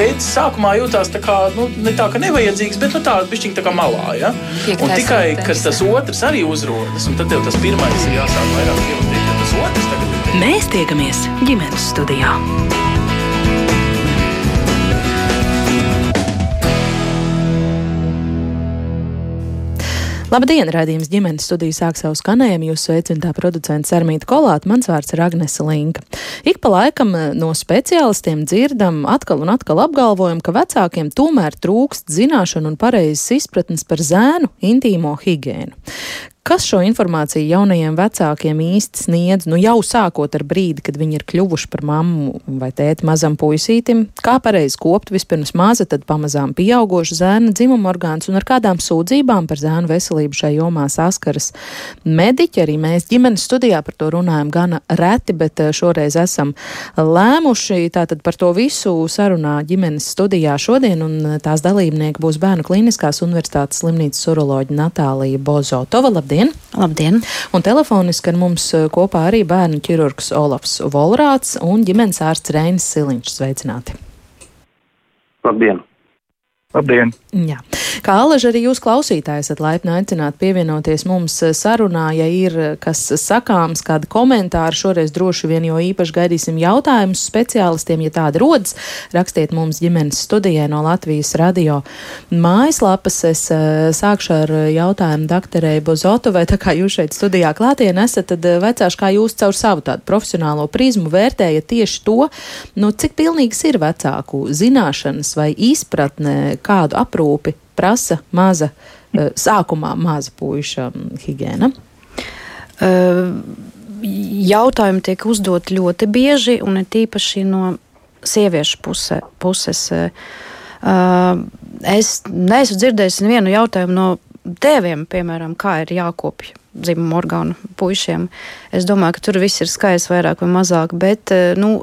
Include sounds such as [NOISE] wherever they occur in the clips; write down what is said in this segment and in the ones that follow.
tēvs sākumā jutās tā kā, nu, ne tā, ka nevajadzīgs, bet nu, tā bišķiņ tā kā malā. Ja? Un tikai, kad tas otrs arī uzrodas, un tad tev tas pirmais ir jāsāk vairāk ievadīt, tad tas otrs tagad ir. Mēs tiekamies ģimenes studijā. Labdien, rādījums ģimenes studija sāk savu skanējumu. Jūs sveicināta producents Armīta Kolāta, mans vārds ir Agnese Linka. Ik pa laikam eh, no speciālistiem dzirdam atkal un atkal apgalvojumu, ka vecākiem tomēr trūkst zināšanu un pareizes izpratnes par zēnu intīmo higiēnu. Kas šo informāciju jaunajiem vecākiem īsti sniedz, nu jau sākot ar brīdi, kad viņi ir kļuvuši par mammu vai tēti mazam puisītim, kā pareizi kopt vispirms maza, tad pamazām pieaugoša zēna dzimuma orgāns un ar kādām sūdzībām par zēnu veselību šai jomā saskaras mediķi. Arī mēs ģimenes studijā par to runājam gana reti, bet eh, šoreiz esam lēmuši tātad par to visu sarunā ģimenes studijā šodien, un eh, tās dalībnieki būs Bērnu Kliniskās universitātes slimnīcas uroloģa Natālija Bozo. Tova, Labdien! Labdien! Un telefoniski ar mums eh, kopā arī bērnu ķirurgs Olafs Volrāts un ģimenes ārsts Reinis Siliņš. Sveicināti! Labdien! Labdien! Jā. Kā alaži arī jūs klausītāji esat laipni aicināti pievienoties mums sarunā, ja ir kas sakāms, kādi komentāri šoreiz droši vien, jo īpaši gaidīsim jautājumus speciālistiem, ja tādi rodas, rakstiet mums ģimenes studijai no Latvijas radio mājaslapas. Es uh, sākšu ar jautājumu doktorei Bozotovai, tā kā jūs šeit studijā klātien esat, tad vecāši, kā jūs caur savu tādu profesionālo prizmu vērtējat tieši to, nu, cik pilnīgas ir vecāku zināšanas vai izpratne, kādu aprūpi prasa maza, eh, sākumā maza puiša higiēna? Uh, jautājumi tiek uzdot ļoti bieži, un ir tīpaši no sieviešu puse, puses. Uh, es neesmu dzirdējis nevienu jautājumu no tēviem, piemēram, kā ir jākopja dzimuma orgānu puišiem. Es domāju, ka tur viss ir skaists, vairāk vai mazāk, bet nu,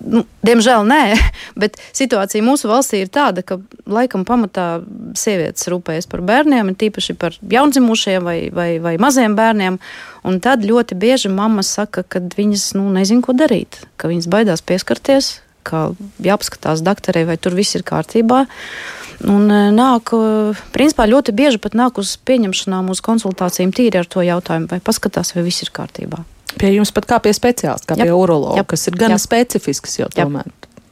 nu, diemžēl nē, [LAUGHS] bet situācija mūsu valstī ir tāda, ka laikam pamatā sievietes rūpējas par bērniem, tīpaši par jaundzimušiem vai, vai, vai maziem bērniem. Un tad ļoti bieži mammas saka, ka viņas nu, nezin, ko darīt, ka viņas baidās pieskarties, ka jāpaskatās doktorei, vai tur viss ir kārtībā. Un e, nāk, e, principā ļoti bieži pat nāk uz pieņemšanām, uz konsultācijām tīri ar to jautājumu, vai paskatās, vai viss ir kārtībā. Pie jums pat kā pie speciālista, kā Jap. pie urologa, kas ir gan Jap. specifisks jau tomēr.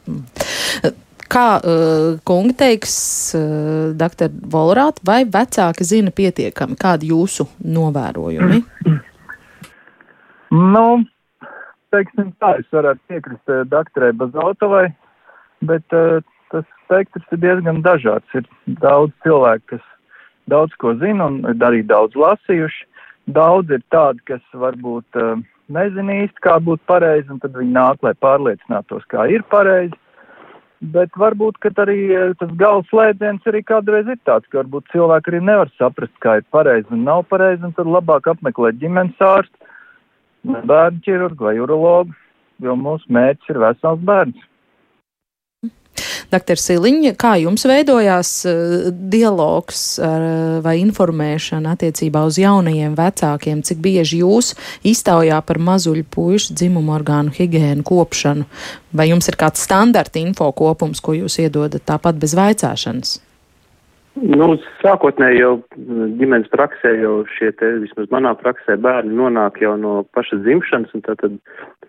Mm. Kā uh, kungi teiks, uh, doktor Volrāt, vai vecāki zina pietiekami, kādi jūsu novērojumi? [CLEARS THROAT] Nu, teiksim tā, es varētu piekrist uh, doktorai Bazotovai, bet uh, tas spektrs ir diezgan dažāds. Ir daudz cilvēku, kas daudz ko zina un ir arī daudz lasījuši. Daudz ir tādi, kas varbūt uh, nezina īsti, kā būtu pareizi, un tad viņi nāk, lai pārliecinātos, kā ir pareizi. Bet varbūt, arī uh, tas galvas slēdziens arī kādreiz ir tāds, ka varbūt cilvēki arī nevar saprast, kā ir pareizi un nav pareizi, un tad labāk apmeklēt ģimenes ārstu, bērnu ķirurgu vai urologu, jo mūsu mērķis ir vesels bērns. Doktor Siliņa, kā jums veidojās uh, dialogs ar, vai informēšana attiecībā uz jaunajiem vecākiem? Cik bieži jūs iztaujā par mazuļu puišu dzimumu orgānu higiēnu kopšanu? Vai jums ir kāds standarta info kopums, ko jūs iedodat tāpat bez vaicāšanas? Nu, sākotnēji jau ģimenes praksē, jau šie te, vismaz manā praksē, bērni nonāk jau no pašas dzimšanas, un tātad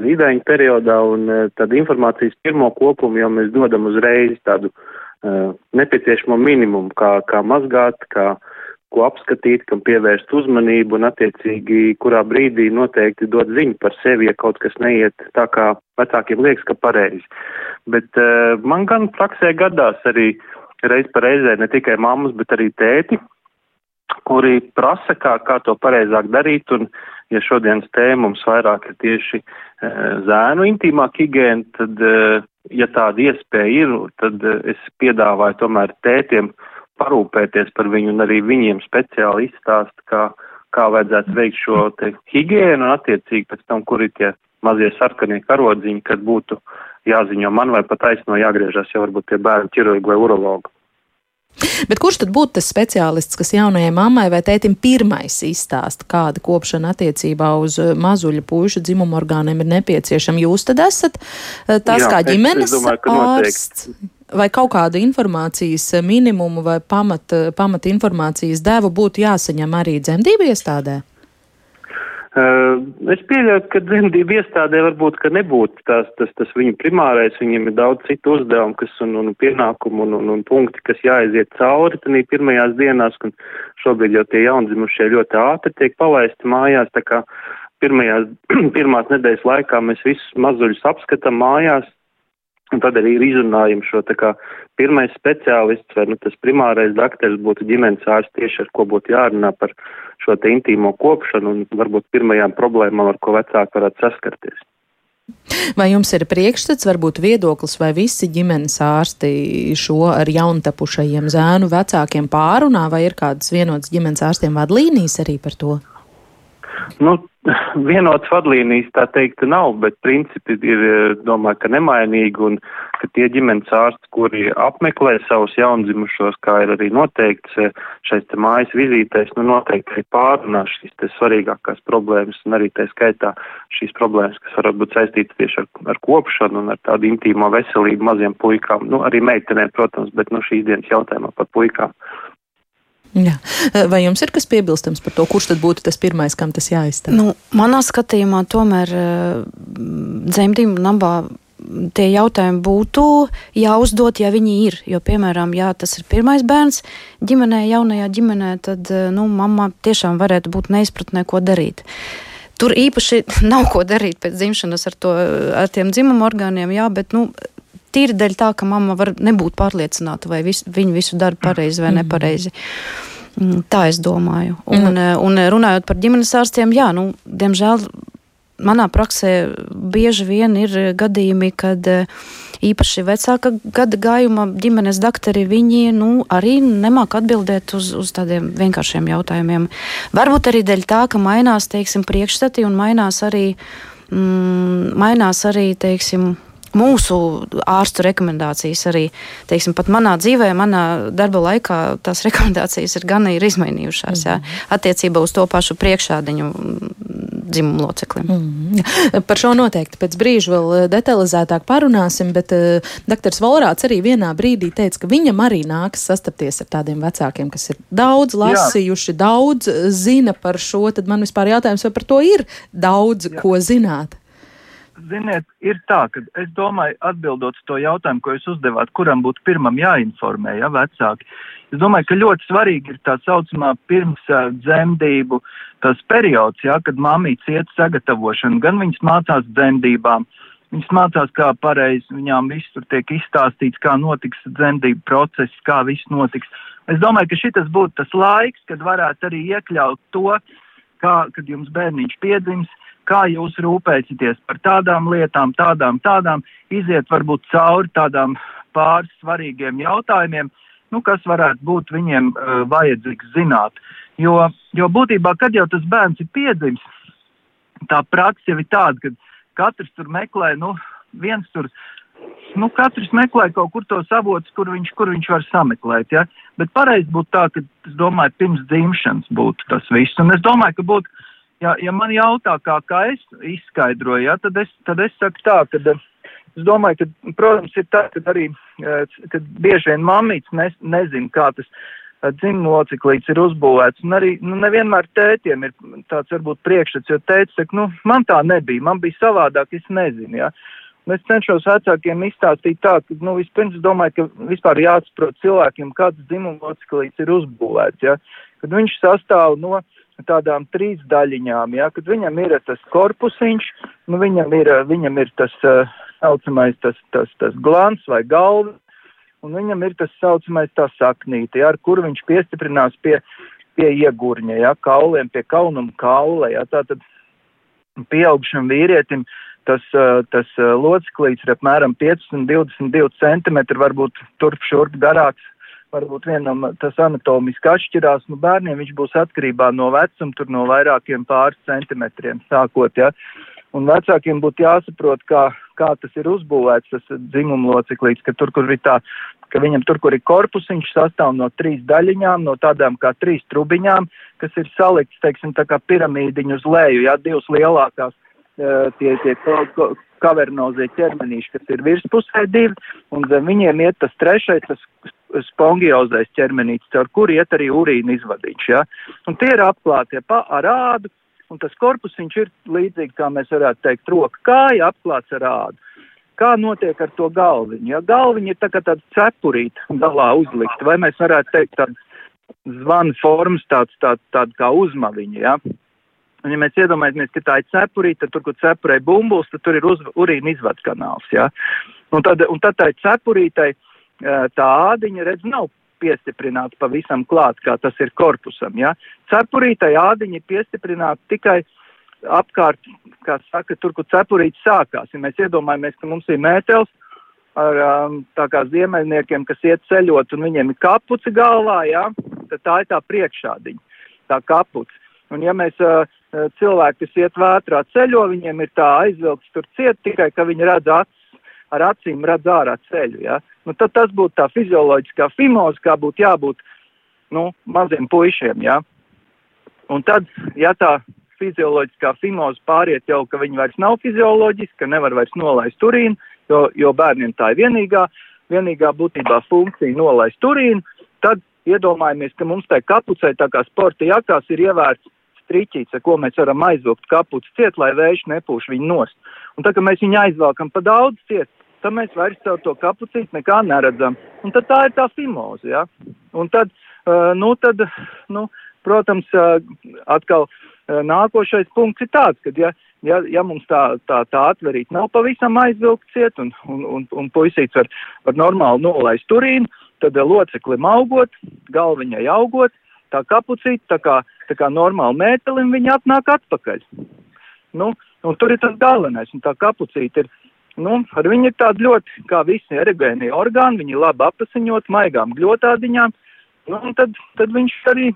zīdaiņa periodā, un tad informācijas pirmo kopumu jau mēs dodam uzreiz tādu uh, nepieciešamo minimumu, kā, kā mazgāt, kā, ko apskatīt, kam pievērst uzmanību, un attiecīgi, kurā brīdī noteikti dot ziņu par sevi, ja kaut kas neiet tā, kā vecākiem liekas, ka pareizi. Bet uh, man gan praksē gadās arī reiz pa reizē ne tikai mammas, bet arī tēti, kuri prasa, kā, kā to pareizāk darīt, un ja šodienas tēma mums vairāk ir tieši e, zēnu intīmā higiēna, tad, e, ja tāda iespēja ir, tad e, es piedāvāju tomēr tētiem parūpēties par viņu un arī viņiem speciāli izstāst, kā, kā vajadzētu veikt šo te higiēnu un attiecīgi pēc tam, kur ir tie mazie sarkanie karodziņi, kad būtu jāziņo man vai pat aizno jāgriežas jau varbūt pie bērnu ķirurga vai urologa. Bet kurš tad būtu tas speciālists, kas jaunajai mammai vai tētim pirmais izstāsta, kāda kopšana attiecībā uz mazuļa pušu dzimumu orgāniem ir nepieciešama? Jūs tad esat tas Jā, kā es- ģimenes es domāju, ka noteikti. ārsts? vai kaut kādu informācijas minimumu vai pamat, pamat informācijas devu būtu jāsaņem arī dzemdību iestādē? Uh, es pieļauju, ka dzemdību iestādē varbūt, nebūtu tās, tas, tas viņu primārais, viņiem ir daudz citu uzdevumu, kas un, un pienākumu un, un, un punkti, kas jāaiziet cauri tanī pirmajās dienās, un šobrīd jau tie jaundzimušie ļoti ātri tiek palaisti mājās, tā kā pirmajās, [CLEARS THROAT] pirmās nedēļas laikā mēs visus mazuļus apskatām mājās, Un tad arī izrunājam šo kā pirmais speciālists vai nu, tas primārais dakteris būtu ģimenes ārsts tieši ar ko būtu jārunā par šo te intīmo kopšanu un varbūt pirmajām problēmām, ar ko vecāki varētu saskarties. Vai jums ir priekšstats, varbūt viedoklis, vai visi ģimenes ārsti šo ar jauntapušajiem zēnu vecākiem pārunā, vai ir kādas vienotas ģimenes ārstiem vadlīnijas arī par to? Nu, vienots vadlīnijas tā teikt nav, bet principi ir, eh, domāju, ka nemainīgi un ka tie ģimenes ārsti, kuri apmeklē savus jaundzimušos, kā ir arī noteikts eh, šeit te mājas vizītēs, nu noteikti arī pārunā šīs te svarīgākās problēmas un arī tā skaitā šīs problēmas, kas var būt saistītas tieši ar, ar kopšanu un ar tādu intīmo veselību maziem puikām, nu arī meitenēm, protams, bet nu šīs dienas jautājumā par puikām. Jā. Vai jums ir kas piebilstams par to, kurš tad būtu tas pirmais, kam tas jāizstāv? Nu, manā skatījumā tomēr eh, dzemdību nabā tie jautājumi būtu jāuzdod, ja viņi ir. Jo, piemēram, ja tas ir pirmais bērns ģimenē, jaunajā ģimenē, tad eh, nu, mamma tiešām varētu būt neizpratnē, ko darīt. Tur īpaši [LAUGHS] nav ko darīt pēc dzimšanas ar, to, ar tiem dzimuma orgāniem, jā, bet nu, tīri dēļ tā, ka mamma var nebūt pārliecināta, vai vis, viņa visu dara pareizi vai mhm. nepareizi. Mm, tā es domāju. Un, mm. un runājot par ģimenes ārstiem, jā, nu, diemžēl manā praksē bieži vien ir gadījumi, kad eh, īpaši vecāka gada gājuma ģimenes doktori, viņi nu, arī nemāk atbildēt uz, uz tādiem vienkāršiem jautājumiem. Varbūt arī dēļ tā, ka mainās, teiksim, priekšstati un mainās arī, mm, mainās arī, teiksim, mūsu ārstu rekomendācijas arī, teiksim, pat manā dzīvē, manā darba laikā tās [LAUGHS] rekomendācijas ir gan ir izmainījušās, jā, mhm. attiecībā uz to pašu priekšādiņu dzimumu loceklim. Mm. Par šo noteikti pēc brīža vēl eh, detalizētāk parunāsim, bet uh, doktors Volrāts arī vienā brīdī teica, ka viņam arī nāks sastapties ar tādiem vecākiem, kas ir daudz lasījuši, Jā. daudz zina par šo, tad man vispār jautājums, vai par to ir daudz Jā. ko zināt ziniet, ir tā, ka es domāju, atbildot to jautājumu, ko jūs uzdevāt, kuram būtu pirmam jāinformē, ja vecāki. Es domāju, ka ļoti svarīgi ir tā saucamā pirms uh, dzemdību tas periods, ja, kad mamīts iet sagatavošanu, gan viņas mācās dzemdībām, viņas mācās, kā pareizi viņām viss tur tiek izstāstīts, kā notiks dzemdību process, kā viss notiks. Es domāju, ka šitas būtu tas laiks, kad varētu arī iekļaut to, kā, kad jums bērniņš piedzims, kā jūs rūpēsieties par tādām lietām, tādām, tādām, iziet varbūt cauri tādām pāris svarīgiem jautājumiem, nu, kas varētu būt viņiem uh, vajadzīgs zināt. Jo, jo būtībā, kad jau tas bērns ir piedzimis, tā praksa jau ir tāda, ka katrs tur meklē, nu, viens tur, nu, katrs meklē kaut kur tos avotus, kur viņš, kur viņš var sameklēt, ja. Bet pareizi būtu tā, ka, es domāju, pirms dzimšanas būtu tas viss. Un es domāju, ka būtu ja, ja man jautā, kā, kā es izskaidroju, ja, tad, es, tad es saku tā, ka es domāju, ka, protams, ir tā, ka arī, kad bieži vien mamīts ne, nezin, kā tas dzimuma lociklīts ir uzbūvēts, un arī, nu, nevienmēr tētiem ir tāds varbūt priekšstats, jo tēts saka, nu, man tā nebija, man bija savādāk, es nezinu, ja. Un es cenšos vecākiem izstāstīt tā, ka, nu, vispirms domāju, ka vispār jāatsaprot cilvēkiem, kāds dzimuma lociklīts ir uzbūvēts, ja. Kad viņš sastāv no, uh, tādām trīs daļiņām, ja, kad viņam ir tas korpusiņš, nu viņam ir, viņam ir tas uh, saucamais tas, tas, tas glans vai galva, un viņam ir tas saucamais tā saknīte, ja, ar kuru viņš piestiprinās pie, pie iegurņa, ja, kauliem, pie kaunuma kaula, ja, tātad pieaugšam vīrietim tas, uh, tas uh, loceklīts ir apmēram 15-22 centimetri, varbūt turp šurp garāks varbūt vienam tas anatomiski atšķirās, nu bērniem viņš būs atkarībā no vecuma, tur no vairākiem pāris centimetriem sākot, ja. Un vecākiem būtu jāsaprot, kā, kā tas ir uzbūvēts, tas dzimuma lociklīts, ka tur, kur ir tā, ka viņam tur, kur ir korpus, viņš sastāv no trīs daļiņām, no tādām kā trīs trubiņām, kas ir salikts, teiksim, tā kā piramīdiņu uz leju, jā, divas lielākās, tie, tie kavernozie ķermenīši, kas ir virspusē divi, un zem viņiem iet tas trešais, tas spongiozais ķermenītis, caur kuru iet arī urīna izvadīts. Ja? Un tie ir apklāti ja, ar ādu, un tas korpus viņš ir līdzīgi, kā mēs varētu teikt, roka kāja apklāts ar ādu. Kā notiek ar to galviņu? Ja galviņa ir tā kā tāda cepurīta galā uzlikta, vai mēs varētu teikt tāda zvana formas, tāds, tāds, tāda kā uzmaviņa, ja? Un, ja mēs iedomājamies, ka tā ir cepurīte, tad tur, kur cepurē bumbulis, tad tur ir uz, urīna izvadu kanāls. Ja? Un, tad, un tad tai cepurītei tā ādiņa, redz, nav piestiprināta pavisam klāt, kā tas ir korpusam. Ja? Cepurītai ādiņa ir piestiprināta tikai apkārt, kā saka, tur, kur cepurīte sākās. Ja mēs iedomājamies, ka mums ir mētels ar tā kā ziemeļniekiem, kas iet ceļot un viņiem ir kapuci galvā, ja? tad tā ir tā priekšādiņa, tā kapuci. Un ja mēs uh, cilvēki, kas iet vētrā ceļo, viņiem ir tā aizvilkts tur ciet, tikai ka viņi redz acis, ar acīm redz ārā ceļu. Ja? Nu, tad tas būtu tā fizioloģiskā fimoza, kā būtu jābūt nu, maziem puišiem. Ja? Un tad, ja tā fizioloģiskā fimoza pāriet jau, ka viņi vairs nav fizioloģiski, ka nevar vairs nolaist turīnu, jo, jo bērniem tā ir vienīgā, vienīgā būtībā funkcija nolaist turīnu, tad iedomājamies, ka mums tajā kapucē, tā kā sporta jakās, ir ievērts striķīts, ar ko mēs varam aizvilkt kapuci ciet, lai vējš nepūš viņu nost. Un tā, ka mēs viņu aizvelkam pa daudz ciet, tad mēs vairs caur to kapucīti nekā neredzam. Un tad tā ir tā fimoze, ja? Un tad, uh, nu, tad, nu, protams, uh, atkal uh, nākošais punkts ir tāds, ka, ja, ja, ja mums tā, tā, tā atverīt nav pavisam aizvilkt ciet un, un, un, un puisīts var, var normāli nolaist turīnu, tad loceklim augot, galviņai augot, tā kapucīte, tā kā, tā kā normāli mētelim, viņi atnāk atpakaļ. Nu, un tur ir tas galvenais, un tā kapucīte ir, nu, ar viņu ir tāda ļoti, kā visi erogēnie orgāni, viņi labi apasiņot, maigām gļotādiņām, nu, un tad, tad viņš arī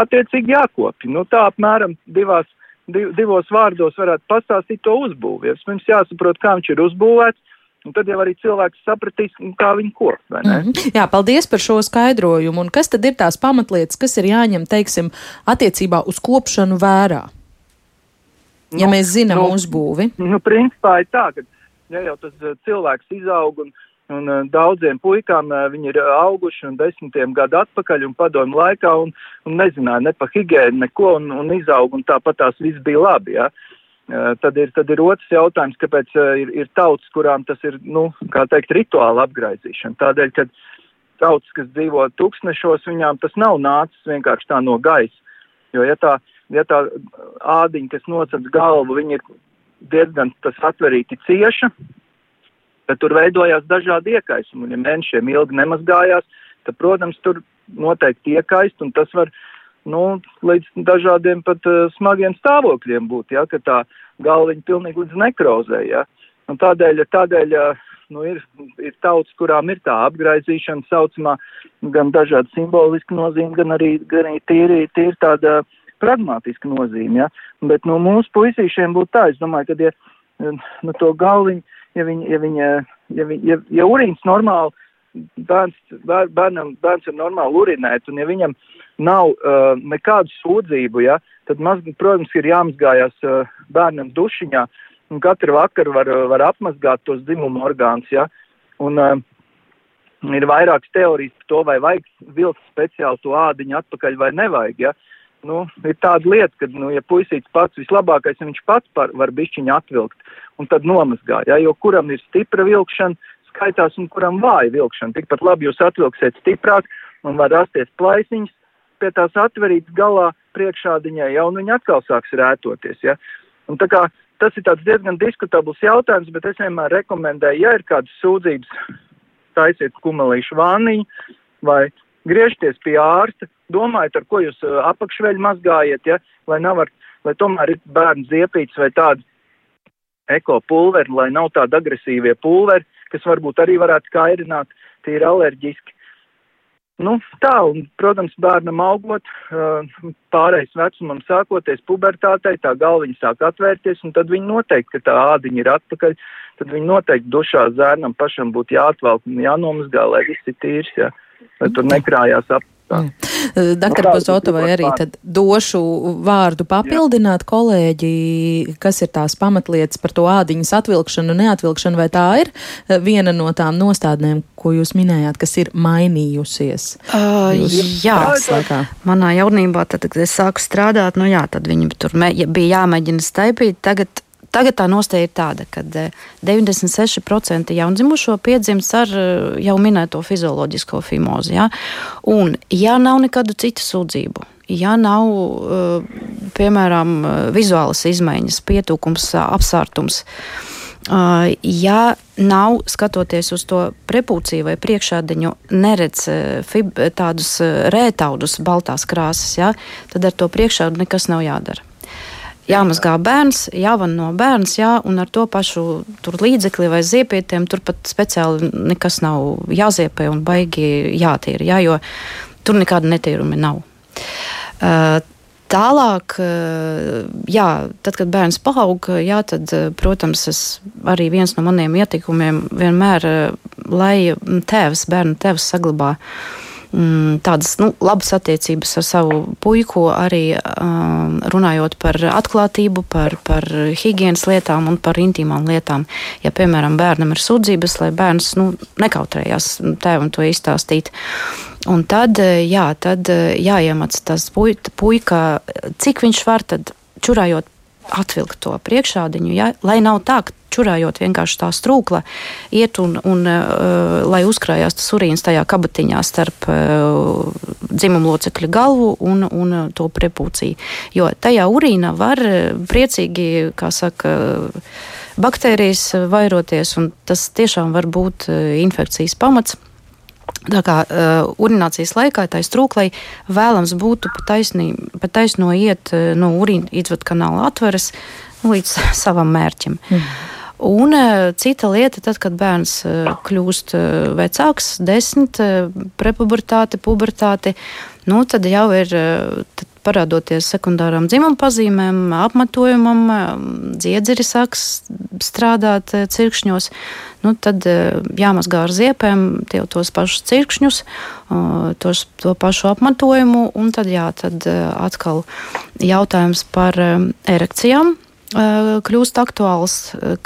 attiecīgi jākopja. Nu, tā apmēram divās, div, divos vārdos varētu pastāstīt to uzbūvi. Mums jāsaprot, kā viņš ir uzbūvēts, Un tad jau arī cilvēks sapratīs, kā viņi kop. Mm -hmm. Jā, paldies par šo skaidrojumu. Un kas tad ir tās pamatlietas, kas ir jāņem, teiksim, attiecībā uz kopšanu vērā? Ja nu, mēs zinām nu, uzbūvi. Nu, principā ir tā, ka ja jau tas uh, cilvēks izaug un, un uh, daudziem puikām uh, viņi ir auguši un desmitiem gadu atpakaļ un padomu laikā un, un nezināja ne pa higēnu neko un, un izaug un tāpat tās viss bija labi. Ja? Tad ir, tad ir otrs jautājums, kāpēc ir, ir tautas, kurām tas ir, nu, kā teikt, rituāla apgraizīšana. Tādēļ, ka tautas, kas dzīvo tūkstnešos, viņām tas nav nācis vienkārši tā no gaisa. Jo, ja tā, ja tā ādiņa, kas nocēc galvu, viņi ir diezgan tas atverīti cieša, tad tur veidojās dažādi iekaisumi. Un, ja mēnešiem ilgi nemazgājās, tad, protams, tur noteikti iekaist, un tas var nu, līdz dažādiem pat uh, smagiem stāvokļiem būt, ja, ka tā galviņa pilnīgi līdz nekrozē, ja. Un tādēļ, tādēļ uh, nu, ir, ir tauts, kurām ir tā apgraizīšana saucamā, gan dažādi simboliski nozīme, gan arī, gan arī tīri, tīri tāda pragmatiska nozīme, ja. Bet, nu, mūsu puisīšiem būtu tā, es domāju, ka, ja, nu, to galviņu, ja viņi, ja viņi, ja, viņi, ja, ja urīns normāli, bērns, bērnam, bērns ir normāli urinēt, un ja viņam nav uh, nekādu sūdzību, ja, tad, maz, protams, ir jāmazgājās uh, bērnam dušiņā, un katru vakaru var, var apmazgāt tos dzimumu orgāns, ja, un uh, ir vairākas teorijas par to, vai vajag vilkt speciāli to ādiņu atpakaļ vai nevajag, ja. Nu, ir tāda lieta, ka, nu, ja puisīts pats vislabākais, viņš pats par, var bišķiņu atvilkt un tad nomazgā, ja, jo kuram ir stipra vilkšana, skaitās un kuram vāja vilkšana. Tikpat labi jūs atvilksiet stiprāk un var rasties plaisiņas, pie tās atverītas galā priekšādiņai, ja, un viņi atkal sāks rētoties. Ja. Un tā kā tas ir diezgan diskutabls jautājums, bet es vienmēr rekomendēju, ja ir kādas sūdzības, taisiet kumelīšu vāniņu vai griežties pie ārsta, domājiet, ar ko jūs uh, apakšveļu mazgājiet, ja, lai nav ar, lai tomēr ir bērnu ziepīts vai tādi eko pulveri, lai nav tādi agresīvie pulveri, kas varbūt arī varētu kairināt, tie ir alerģiski. Nu, tā, un, protams, bērnam augot, pārējais vecumam sākoties pubertātei, tā galviņa sāk atvērties, un tad viņi noteikti, ka tā ādiņa ir atpakaļ, tad viņi noteikti dušā zērnam pašam būtu jāatvelk un jānomazgā, lai viss ir tīrs, jā, lai tur nekrājās ap Doktor Pozotovai arī tad došu vārdu papildināt Jā. kolēģi, kas ir tās pamatlietas par to ādiņas atvilkšanu, neatvilkšanu, vai tā ir viena no tām nostādnēm, ko jūs minējāt, kas ir mainījusies? Uh, jā, laikā. manā jaunībā, tad, kad es sāku strādāt, nu jā, tad viņi tur bija jāmēģina staipīt, tagad Tagad tā nostāja ir tāda, ka 96% eh, jaundzimušo piedzimst ar eh, jau minēto fizioloģisko fimozi. Ja? Un, ja nav nekādu citu sūdzību, ja nav, eh, piemēram, vizuālas izmaiņas, pietūkums, apsārtums, ja nav skatoties uz to prepūciju vai priekšādiņu, neredz fib, tādus rētaudus, baltās krāsas, ja, tad ar to priekšādu nekas nav jādara jāmazgā bērns, jāvan no bērns, jā, un ar to pašu līdzekli vai ziepietiem tur pat speciāli nekas nav jāziepē un baigi jātīra, jā, jo tur nekāda netīrumi nav. Uh, Tālāk, jā, tad, kad bērns paaug, jā, tad, protams, es arī viens no maniem ieteikumiem vienmēr, lai tēvs, bērnu tēvs saglabā uh, mm, tādas nu, labas attiecības ar savu puiku, arī um, runājot par atklātību, par, par higiēnas lietām un par intīmām lietām. Ja, piemēram, bērnam ir sūdzības, lai bērns nu, nekautrējās tēvam to izstāstīt. Un tad, jā, tad jāiemāc tas puika, cik viņš var tad čurājot atvilkt to priekšādiņu, ja? lai nav tā, ka čurājot vienkārši tā strūkla, iet un, un uh, lai uzkrājās tas urīns tajā kabatiņā starp uh, dzimumlocekļa galvu un, un to prepūciju. Jo tajā urīnā var priecīgi, kā saka, baktērijas vairoties, un tas tiešām var būt infekcijas pamats. Tā kā uh, urinācijas laikā tai strūklai vēlams būtu pa, taisnī, pa taisno iet uh, no urīna izvadu kanāla atveres līdz [LAUGHS] savam mērķim. Mm. Un uh, cita lieta, tad, kad bērns uh, kļūst uh, vecāks, desmit, uh, prepubertāte, pubertāte, nu, tad jau ir tad parādoties sekundārām dzimuma pazīmēm, apmetojumam, dziedzeri sāks strādāt cirkšņos nu, tad eh, jāmazgā ar ziepēm tie, tos pašus cirkšņus, tos, to pašu apmatojumu, un tad, jā, tad eh, atkal jautājums par eh, erekcijām kļūst aktuāls,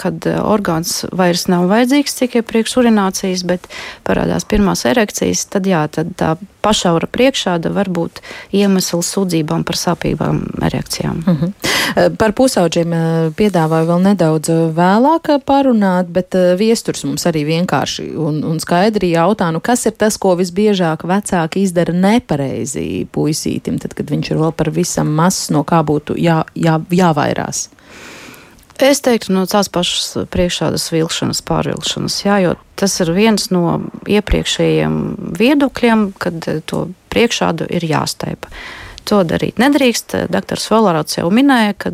kad orgāns vairs nav vajadzīgs tikai priekš urinācijas, bet parādās pirmās erekcijas, tad jā, tad tā pašaura priekšāda var būt iemesls sūdzībām par sāpīgām erekcijām. Uh mhm. -huh. Par pusauģiem piedāvāju vēl nedaudz vēlāk parunāt, bet viesturs mums arī vienkārši un, un skaidri jautā, nu kas ir tas, ko visbiežāk vecāki izdara nepareizi puisītim, tad, kad viņš ir vēl par visam mazs, no kā būtu jā, jā, jāvairās. Es teiktu, no tās pašas priekšādas vilšanas, pārvilšanas, jā, jo tas ir viens no iepriekšējiem viedokļiem, kad to priekšādu ir jāstaipa. To darīt nedrīkst. Dr. Volārāts jau minēja, ka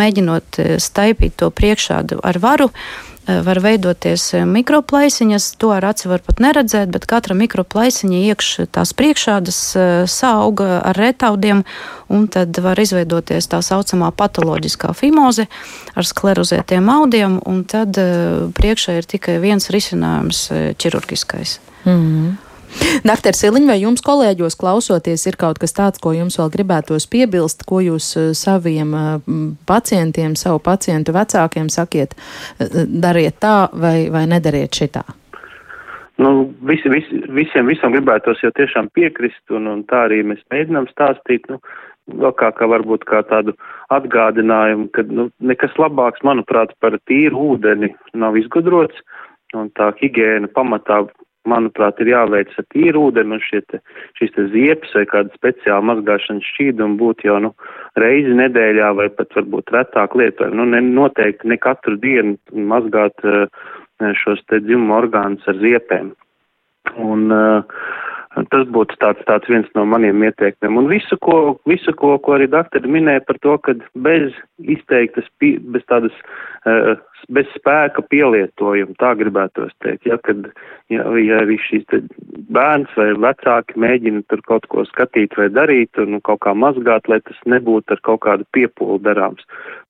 mēģinot staipīt to priekšādu ar varu, uh, Eh, var veidoties eh, mikroplaisiņas. To ar aci var pat neredzēt, bet katra mikroplaisiņa iekš tās priekšādas eh, sauga ar retaudiem, un tad var izveidoties tā saucamā patoloģiskā fimoze ar sklerozētiem audiem, un tad priekšā ir tikai viens risinājums - ķirurgiskais. Mm -hmm. Doktor Siliņ, vai jums kolēģos klausoties ir kaut kas tāds, ko jums vēl gribētos piebilst, ko jūs eh, saviem eh, pacientiem, savu pacientu vecākiem sakiet, eh, dariet tā vai, vai nedariet šitā? Nu, visi, visi, visiem visam gribētos jau tiešām piekrist, un, un tā arī mēs mēģinām stāstīt, nu, vēl kā, kā varbūt kā tādu atgādinājumu, ka, nu, nekas labāks, manuprāt, par tīru ūdeni nav izgudrots, un tā higiēna pamatā manuprāt, ir jāveic ar tīru ūdeni un šie te, šīs te ziepes vai kāda speciāla mazgāšanas šķīduma būtu jau, nu, reizi nedēļā vai pat varbūt retāk lietojam. Nu, ne, noteikti ne katru dienu mazgāt uh, šos te dzimumu orgānus ar ziepēm. Un, uh, Tas būtu tāds, tāds viens no maniem ieteikumiem. Un visu, ko, visu, ko, ko arī doktori minēja par to, ka bez izteiktas, bez tādas, uh, bez spēka pielietojuma, tā gribētos teikt, ja, kad, ja, ja šīs bērns vai vecāki mēģina tur kaut ko skatīt vai darīt un nu, kaut kā mazgāt, lai tas nebūtu ar kaut kādu piepūli darāms.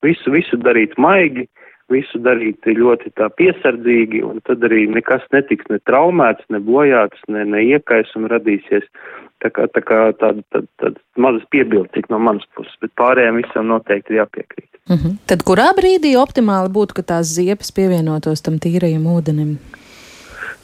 Visu, visu darīt maigi, visu darīt ļoti tā piesardzīgi, un tad arī nekas netiks ne traumēts, ne bojāts, ne, ne iekaisumi radīsies. Tā kā, tā kā tāda, tāda, tāda mazas piebildes tik no manas puses, bet pārējiem visam noteikti jāpiekrīt. Mm -hmm. Tad kurā brīdī optimāli būtu, ka tās ziepes pievienotos tam tīrajam ūdenim?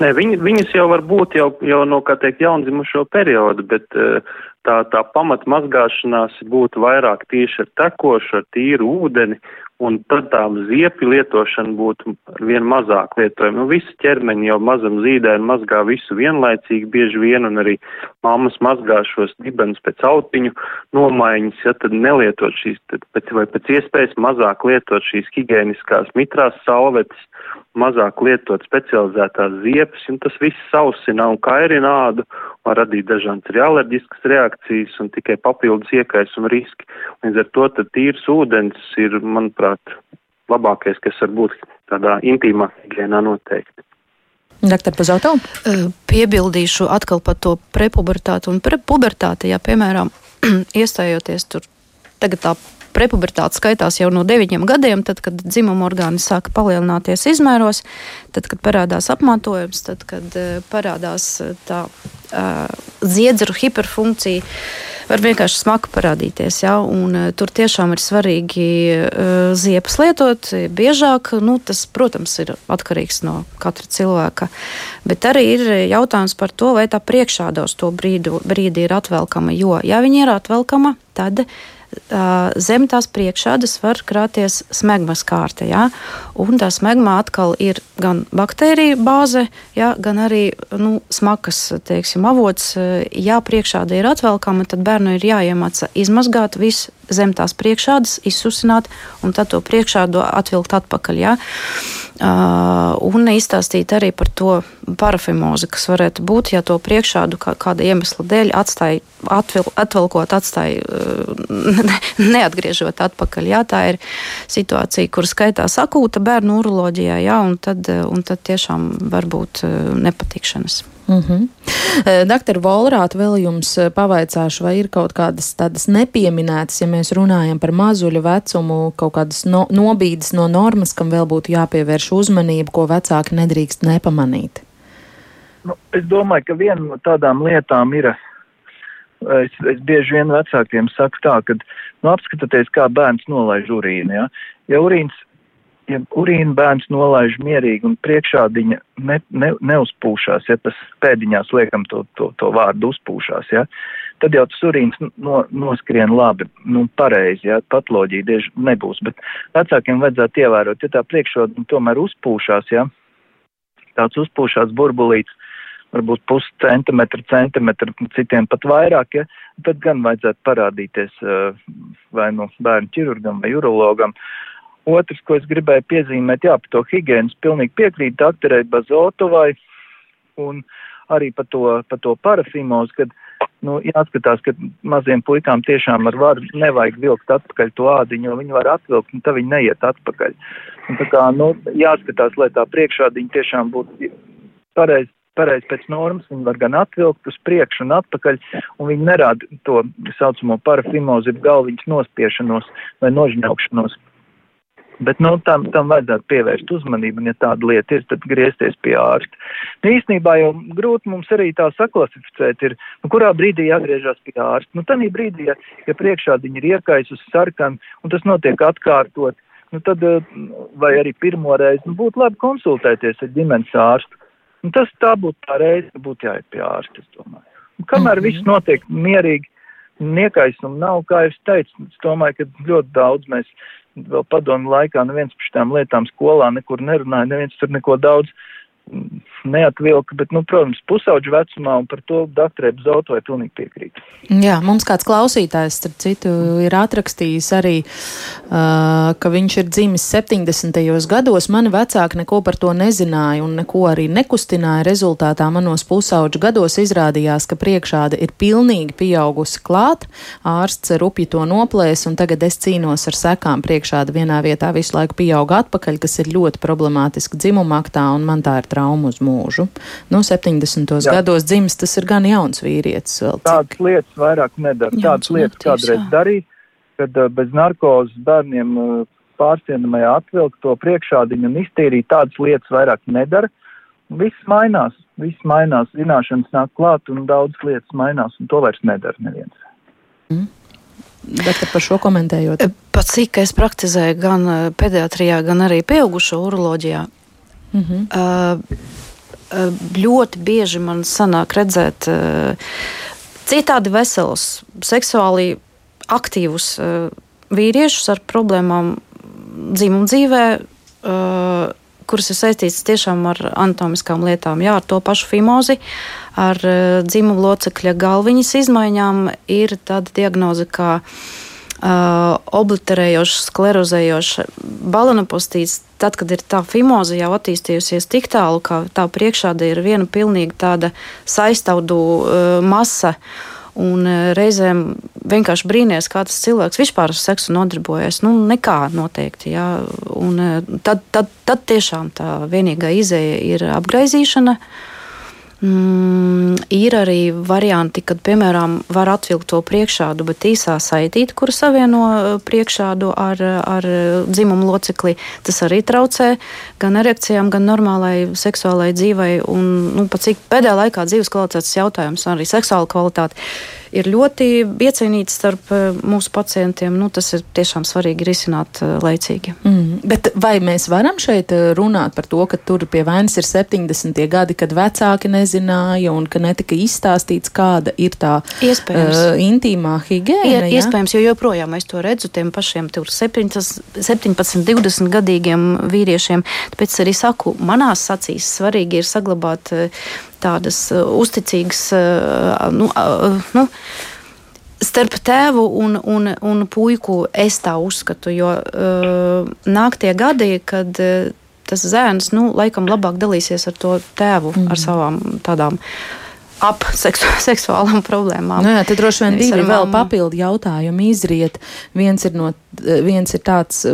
Nē, viņi, viņas jau var būt jau, jau no, kā teikt, jaundzimušo periodu, bet uh, tā, tā pamat mazgāšanās būtu vairāk tieši ar tekošu, ar tīru ūdeni, un tad tā ziepju lietošana būtu vien mazāk lietojama. Nu, visi ķermeņi jau mazam zīdēm mazgā visu vienlaicīgi bieži vien, un arī mammas mazgā šos dibenus pēc autiņu nomaiņas, ja tad nelietot šīs, tad pēc, vai pēc iespējas mazāk lietot šīs higieniskās mitrās salvetes, mazāk lietot specializētās ziepes, un tas viss sausina un kairina ādu, var radīt dažādas arī alerģiskas reakcijas un tikai papildus iekaisuma riski. Līdz ar to tad tīrs ūdens ir, manuprāt, labākais, kas var būt tādā intīmā higiēnā noteikti. Doktor Pazauto? Piebildīšu atkal par to prepubertāti un prepubertāti, ja, piemēram, [CLEARS THROAT] iestājoties tur tagad tā prepubertāte skaitās jau no 9 gadiem, tad, kad dzimuma orgāni sāka palielināties izmēros, tad, kad parādās apmātojums, tad, kad parādās tā uh, dziedzera hiperfunkcija var vienkārši smaka parādīties. Ja? Un, uh, tur tiešām ir svarīgi uh, ziepes lietot biežāk. Nu, tas, protams, ir atkarīgs no katra cilvēka. Bet arī ir jautājums par to, vai tā priekšāda uz to brīdi, brīdi ir atvelkama. Jo, ja viņi ir atvelkama, tad zem tās priekšādas var krāties smegmas kārta. Ja? Un tā smegma atkal ir gan baktērija bāze, ja? gan arī nu, smakas teiksim, avots. Ja priekšāda ir atvelkama, tad bērnu ir jāiemāca izmazgāt visu zem tās priekšādas, izsusināt un tad to priekšādu atvilkt atpakaļ. Ja? Uh, un izstāstīt arī par to parafimozi, kas varētu būt, ja to priekšādu kā, kāda iemesla dēļ atstāja, atvil, atvilkot, atstāja uh, [LAUGHS] neatgriežot atpakaļ. Jā, tā ir situācija, kur skaitās akūta bērnu uroloģijā, jā, un tad, un tad tiešām var būt uh, nepatikšanas. Mm -hmm. Doktor Volrāta, vēl jums pavaicāšu, vai ir kaut kādas tādas nepieminētas, ja mēs runājam par mazuļu vecumu, kaut kādas no, nobīdes no normas, kam vēl būtu jāpievērš uzmanība, ko vecāki nedrīkst nepamanīt? Nu, es domāju, ka viena no tādām lietām ir, es, es bieži vien vecākiem saku tā, ka nu, apskatieties, kā bērns nolaiž urīnu. Ja, ja urīns ja urīna bērns nolaiž mierīgi un priekšādiņa ne, ne, neuzpūšās, ja tas pēdiņās liekam to, to, to vārdu uzpūšās, ja, tad jau tas urīns no, noskrien labi, nu, pareizi, ja, patoloģija dieži nebūs, bet vecākiem vajadzētu ievērot, ja tā priekšādiņa tomēr uzpūšās, ja, tāds uzpūšās burbulīts, varbūt pus centimetru, centimetru, citiem pat vairāk, ja, tad gan vajadzētu parādīties vai no bērnu ķirurgam vai urologam, uh, Otrs, ko es gribēju piezīmēt, jā, par to higiēnas pilnīgi piekrīt doktorai Bazotovai un arī par to, par to parafimozu, kad, nu, jāskatās, ka maziem puikām tiešām ar varu nevajag vilkt atpakaļ to ādiņu, jo viņi var atvilkt, un tad viņi neiet atpakaļ. Un tā kā, nu, jāskatās, lai tā priekšādiņa tiešām būtu pareizi pareizi pēc normas, viņi var gan atvilkt uz priekšu un atpakaļ, un viņi nerāda to saucamo parafimozi, galviņas nospiešanos vai nožņaukšanos. Bet nu, tam, tam vajadzētu pievērst uzmanību, un ja tāda lieta ir, tad griezties pie ārsta. Nu, īstenībā jau grūti mums arī tā saklasificēt, ir, nu, kurā brīdī jāgriežas pie ārsta. Nu, tādā brīdī, ja, ja priekšā viņi ir iekaisus sarkani, un tas notiek atkārtot, nu, tad, eh, vai arī pirmo reizi, nu, būtu labi konsultēties ar ģimenes ārstu. Un tas tā būtu tā reize, ka būtu jāiet pie ārsta, es domāju. Un kamēr mm -hmm. viss notiek mierīgi, Niekaisuma nav, kā jau teicu, es domāju, ka ļoti daudz mēs vēl padomu laikā neviens par šīm lietām skolā nekur nerunāja, neviens tur neko daudz neatvilka, bet, nu, protams, pusauģu vecumā un par to doktorē Zotovai pilnīgi piekrīt. Jā, mums kāds klausītājs, starp citu, ir atrakstījis arī, uh, ka viņš ir dzimis 70. gados. Mani vecāki neko par to nezināja un neko arī nekustināja. Rezultātā manos pusauģu gados izrādījās, ka priekšāda ir pilnīgi pieaugusi klāt. Ārsts rupji to noplēs un tagad es cīnos ar sekām. Priekšāda vienā vietā visu laiku pieauga atpakaļ, kas ir ļoti problemātiski dzimuma aktā un man tā ir traumu uz mūžu. Nu, 70. Jā. gados dzimis, tas ir gan jauns vīrietis. Vēl, Tādas lietas vairāk nedara. Jauns Tādas lietas kādreiz darīja, kad uh, bez narkozes bērniem uh, pārsienamajā atvilkt to priekšādiņu un iztīrīt tādas lietas vairāk nedara. Viss mainās, viss mainās, zināšanas nāk klāt un daudz lietas mainās, un to vairs nedara neviens. Mm. Bet par šo komentējot? Pat cik es praktizēju gan pediatrijā, gan arī pieaugušo uroloģijā, mm -hmm. uh, ļoti bieži man sanāk redzēt uh, citādi veselus, seksuāli aktīvus uh, vīriešus ar problēmām dzimumu dzīvē, uh, kuras ir saistītas tiešām ar anatomiskām lietām, jā, ar to pašu fimozi, ar dzimumu locekļa galviņas izmaiņām, ir tāda diagnoze kā uh, obliterējoša, sklerozējoša balanopostīts. Tad, kad ir tā fimoze jau attīstījusies tik tālu, ka tā priekšāda ir viena pilnīgi tāda saistaudu uh, masa, Un e, reizēm vienkārši brīnīties, kā tas cilvēks vispār ar seksu nodarbojas. Nu, nekā noteikti. Jā. Un e, tad, tad, tad tiešām tā vienīgā izēja ir apgaizīšana. Uh, Mm, ir arī varianti, kad, piemēram, var atvilkt to priekšādu, bet īsā saitīte, kura savieno eh, priekšādu ar, ar dzimumu locekli, tas arī traucē gan erekcijām, gan normālai seksuālai dzīvei. Un, nu, pat cik pēdējā laikā dzīves kvalitātes jautājums, arī seksuāla kvalitāte, ir ļoti iecienīts starp eh, mūsu pacientiem. Nu, tas ir tiešām svarīgi risināt eh, laicīgi. Mm, bet vai mēs varam šeit runāt par to, ka tur pie vainas ir 70. gadi, kad vecāki nezināja un ka netika izstāstīts, kāda ir tā iespējams. uh, intīmā higiēna. Ir, iespējams, jo joprojām es to redzu tiem pašiem 17, 17 20 gadīgiem vīriešiem. Tāpēc arī saku, manās acīs svarīgi ir saglabāt tādas uzticīgas. Nu, nu, starp tēvu un, un, un puiku es tā uzskatu, jo uh, nāk tie gadi, kad uh, tas zēns, nu, laikam labāk dalīsies ar to tēvu, mm. ar savām tādām ap seksu, [LAUGHS] seksuālām problēmām. Nu jā, tad droši vien divi vēl papildu jautājumi izriet. Viens ir, no, viens ir tāds,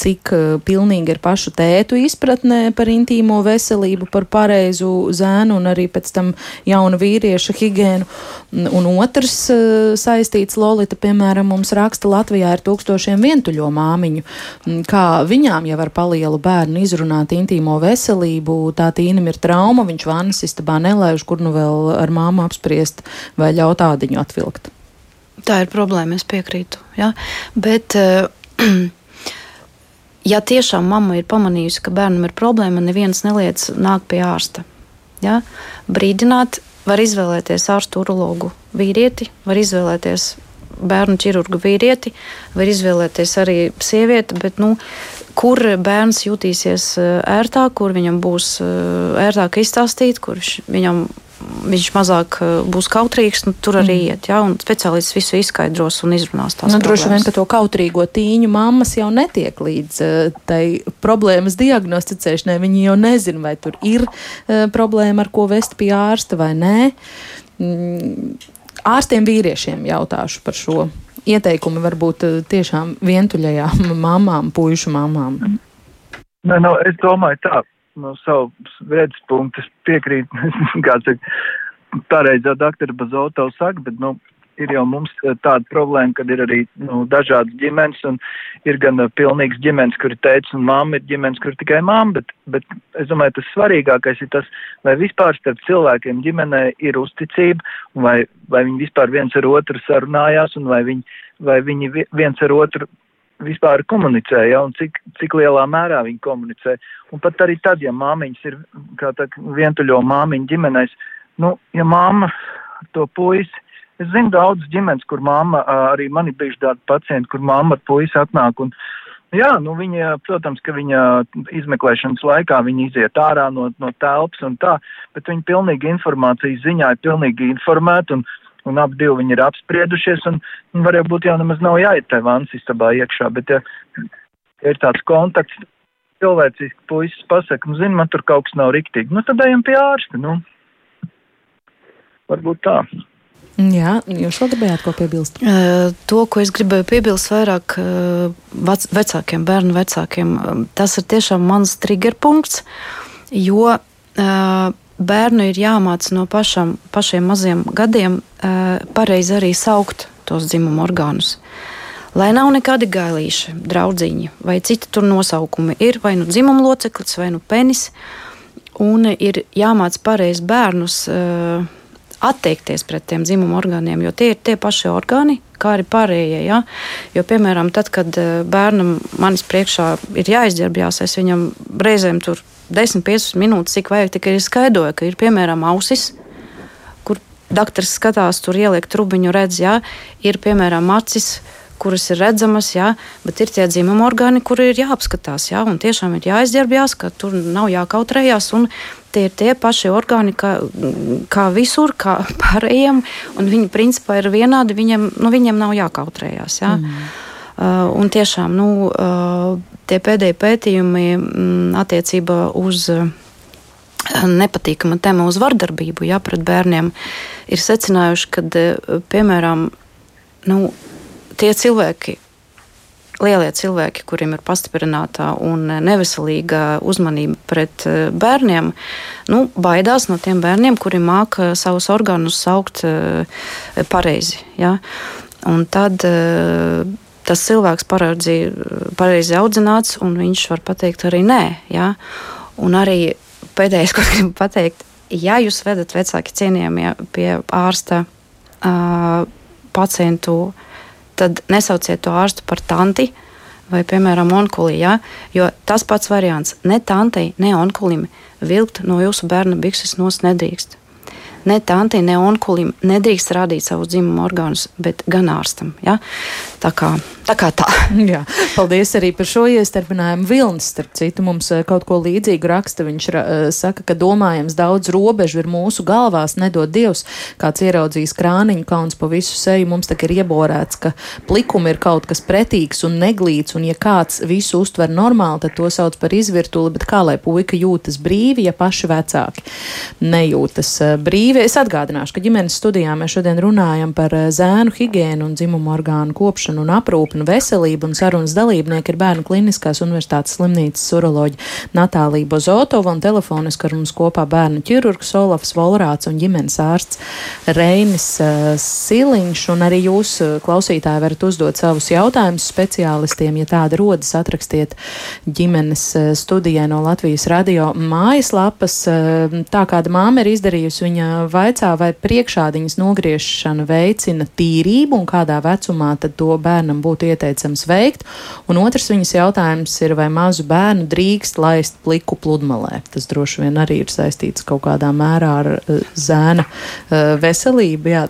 cik eh, pilnīgi ir pašu tētu izpratnē par intīmo veselību, par pareizu zēnu un arī pēc tam jauna vīrieša higienu. Un otrs eh, saistīts Lolita, piemēram, mums raksta Latvijā ir tūkstošiem vientuļo māmiņu. Kā viņām jau ar palielu bērnu izrunāt intīmo veselību, tā tīnam ir trauma, viņš vannas istabā nelaiž, kur nu vēl ar māmu apspriest vai ļaut ādiņu atvilkt. Tā ir problēma, es piekrītu. Ja? Bet, [CLEARS THROAT] ja tiešām mamma ir pamanījusi, ka bērnam ir problēma, neviens neliec nāk pie ārsta. Ja? Brīdināt, var izvēlēties ārstu urologu vīrieti, var izvēlēties bērnu ķirurgu vīrieti, var izvēlēties arī sievieti, bet nu, kur bērns jutīsies ērtāk, kur viņam būs ērtāk izstāstīt, kur viņam viņš mazāk eh, būs kautrīgs, nu, tur arī mm. iet. Ja, un speciālists visu izskaidros un izrunās tās nu, droši vien, ka to kautrīgo tīņu mammas jau netiek līdz uh, tai problēmas diagnosticēšanai. Viņi jau nezina, vai tur ir uh, problēma, ar ko vest pie ārsta vai nē. Mm, ārstiem vīriešiem jautāšu par šo. Ieteikumi varbūt tiešām vientuļajām [LAUGHS] mamām, puišu mamām. Nē, no, es domāju tā no savu redzes punktu piekrīt, [LAUGHS] kā saka, pareizā doktora Bazoto saka, bet, nu, ir jau mums eh, tāda problēma, kad ir arī nu, dažādas ģimenes, un ir gan uh, pilnīgs ģimenes, kur ir teicis, un mamma ir ģimenes, kur ir tikai mamma, bet, bet es domāju, tas svarīgākais ir tas, vai vispār starp cilvēkiem ģimenē ir uzticība, vai, vai viņi vispār viens ar otru sarunājās, un vai viņi, vai viņi viens ar otru vispār komunicē, ja, un cik, cik lielā mērā viņi komunicē. Un pat arī tad, ja māmiņas ir, kā tā, vientuļo māmiņu ģimenēs, nu, ja māma to puisi, es zinu daudz ģimenes, kur māma, arī mani bijuši tādi pacienti, kur māma ar puisi atnāk un, jā, nu, viņa, protams, ka viņa izmeklēšanas laikā viņa iziet ārā no, no telpas un tā, bet viņa pilnīgi informācijas ziņā ir pilnīgi informēta un, un ap divi viņi ir apspriedušies, un, un var jau būt jau nemaz nav jāiet tajā vannas istabā iekšā, bet ja, ja ir tāds kontakts, cilvēciski puisis pasaka, nu, zini, man tur kaut kas nav riktīgi, nu, tad ejam pie ārsta, nu, varbūt tā. Jā, jūs vēl gribējāt ko piebilst? Uh, to, ko es gribēju piebilst vairāk uh, vec, vecākiem, bērnu vecākiem, uh, tas ir tiešām mans triggerpunkts, jo uh, bērnu ir jāmāca no pašam, pašiem maziem gadiem pareizi arī saukt tos dzimumu orgānus. lai nav nekādi gailīši, draudziņi vai citi tur nosaukumi. Ir vai nu dzimuma loceklis, vai nu penis, un ir jāmāc pareizi bērnus. Uh, atteikties pret tiem dzimuma orgāniem, jo tie ir tie paši orgāni, kā arī pārējie. Ja? Jo, piemēram, tad, kad eh, bērnam manis priekšā ir jāizģērbjās, es viņam reizēm tur 10-15 minūtes, cik vajag, tikai skaidroju, ka ir piemēram ausis. kur Dakteris skatās, tur ieliek trubiņu, redz, jā, ir piemēram acis, kuras ir redzamas, jā, bet ir tie dzimuma orgāni, kuri ir jāapskatās. Jā, un tiešām ir jāizģērbjās, ka tur nav jākautrējās. Tie ir tie paši orgāni, kā, kā visur, kā [LAUGHS] pārējiem, un viņi principā ir vienādi. Viņiem, nu, viņiem nav jākautrējās. Jā. Mm. Uh, un tiešām nu, uh, tie pēdējie pētījumi mm, attiecībā uz uh, nepatīkama tēma uz vardarbību jā, pret bērniem ir secinājuši, ka, uh, piemēram, nu, tie cilvēki, lielie cilvēki, kuriem ir pastiprināta un neveselīga uzmanība pret eh, bērniem, nu, baidās no tiem bērniem, kuri māca savus orgānus saukt eh, pareizi. Ja? Un tad eh, tas cilvēks pareizi, pareizi audzināts, un viņš var pateikt arī nē. Ja? Un arī pēdējais, [LAUGHS] ko gribu pateikt, ja jūs vedat vecāki cienījamie pie ārsta uh, pacientu tad nesauciet to ārstu par tanti vai, piemēram, onkulī. Ja? Jo tas pats variants ne tantei, ne onkulim vilkt no jūsu bērna bikses nos nedrīkst ne tantei, ne onkulim nedrīkst rādīt savus dzimumu orgānus, bet gan ārstam. Ja? Tā kā tā. Kā tā. [LAUGHS] Jā, paldies arī par šo iestarpinājumu. Vilnis, starp citu, mums eh, kaut ko līdzīgu raksta. Viņš ra eh, saka, ka domājams daudz robežu ir mūsu galvās, nedod Dievs, kāds ieraudzījis krāniņu kauns pa visu seju. Mums tā ir ieborēts, ka plikumi ir kaut kas pretīgs un neglīts, un ja kāds visu uztver normāli, tad to sauc par izvirtuli, bet kā lai puika jūtas brīvi, ja paši vecāki nejūtas eh, brīvi? Dzīve, es atgādināšu, ka ģimenes studijā mēs šodien runājam par eh, zēnu higienu un dzimumu orgānu kopšanu un aprūpinu veselību, un sarunas dalībnieki ir Bērnu Kliniskās universitātes slimnīcas uroloģi Natālija Bozotova un telefoniski ar mums kopā bērnu ķirurgs Olafs Volrāts un ģimenes ārsts Reinis uh, Siliņš, un arī jūs, uh, klausītāji, varat uzdot savus jautājumus speciālistiem, ja tāda rodas, atrakstiet ģimenes studijai no Latvijas radio mājaslapas. Tā kāda māma ir izdarījusi, viņa vaicā, vai priekšādiņas nogriešana veicina tīrību un kādā vecumā tad to bērnam būtu ieteicams veikt. Un otrs viņas jautājums ir, vai mazu bērnu drīkst laist pliku pludmalē. Tas droši vien arī ir saistīts kaut kādā mērā ar uh, zēna uh, veselību. Jā.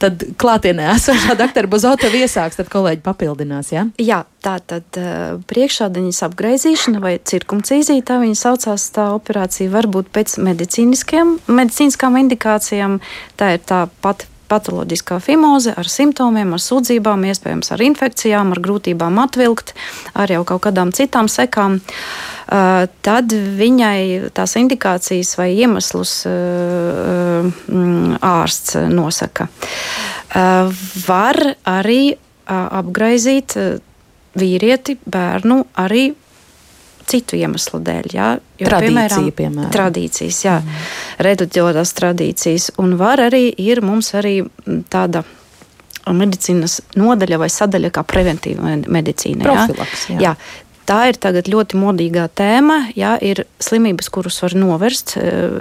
Tad klātienē esošā doktora Bozota iesāks, tad kolēģi papildinās. Ja? Jā, tā tad uh, priekšādiņas apgaizīšana vai cirkumcīzija, tā viņa saucās, tā operācija var būt pēc medicīniskām indikācijām. Tā ir tā pati patoloģiskā fimoze ar simptomiem, ar sūdzībām, iespējams ar infekcijām, ar grūtībām atvilkt, ar jau kaut kādām citām sekām. Uh, tad viņai tās indikācijas vai iemeslus uh, uh, ārsts nosaka. Var arī apgraizīt vīrieti, bērnu arī citu iemeslu dēļ. Jā, jo, Tradīcija, piemēram, piemēram. Tradīcijas, jā, mm. reduģotās tradīcijas. Un var arī ir mums arī tāda medicīnas nodaļa vai sadaļa kā preventīva medicīna. Profilaks, jā. Jā. Tā ir ļoti modīgā tēma. Jā, ir slimības, kuras var novērst,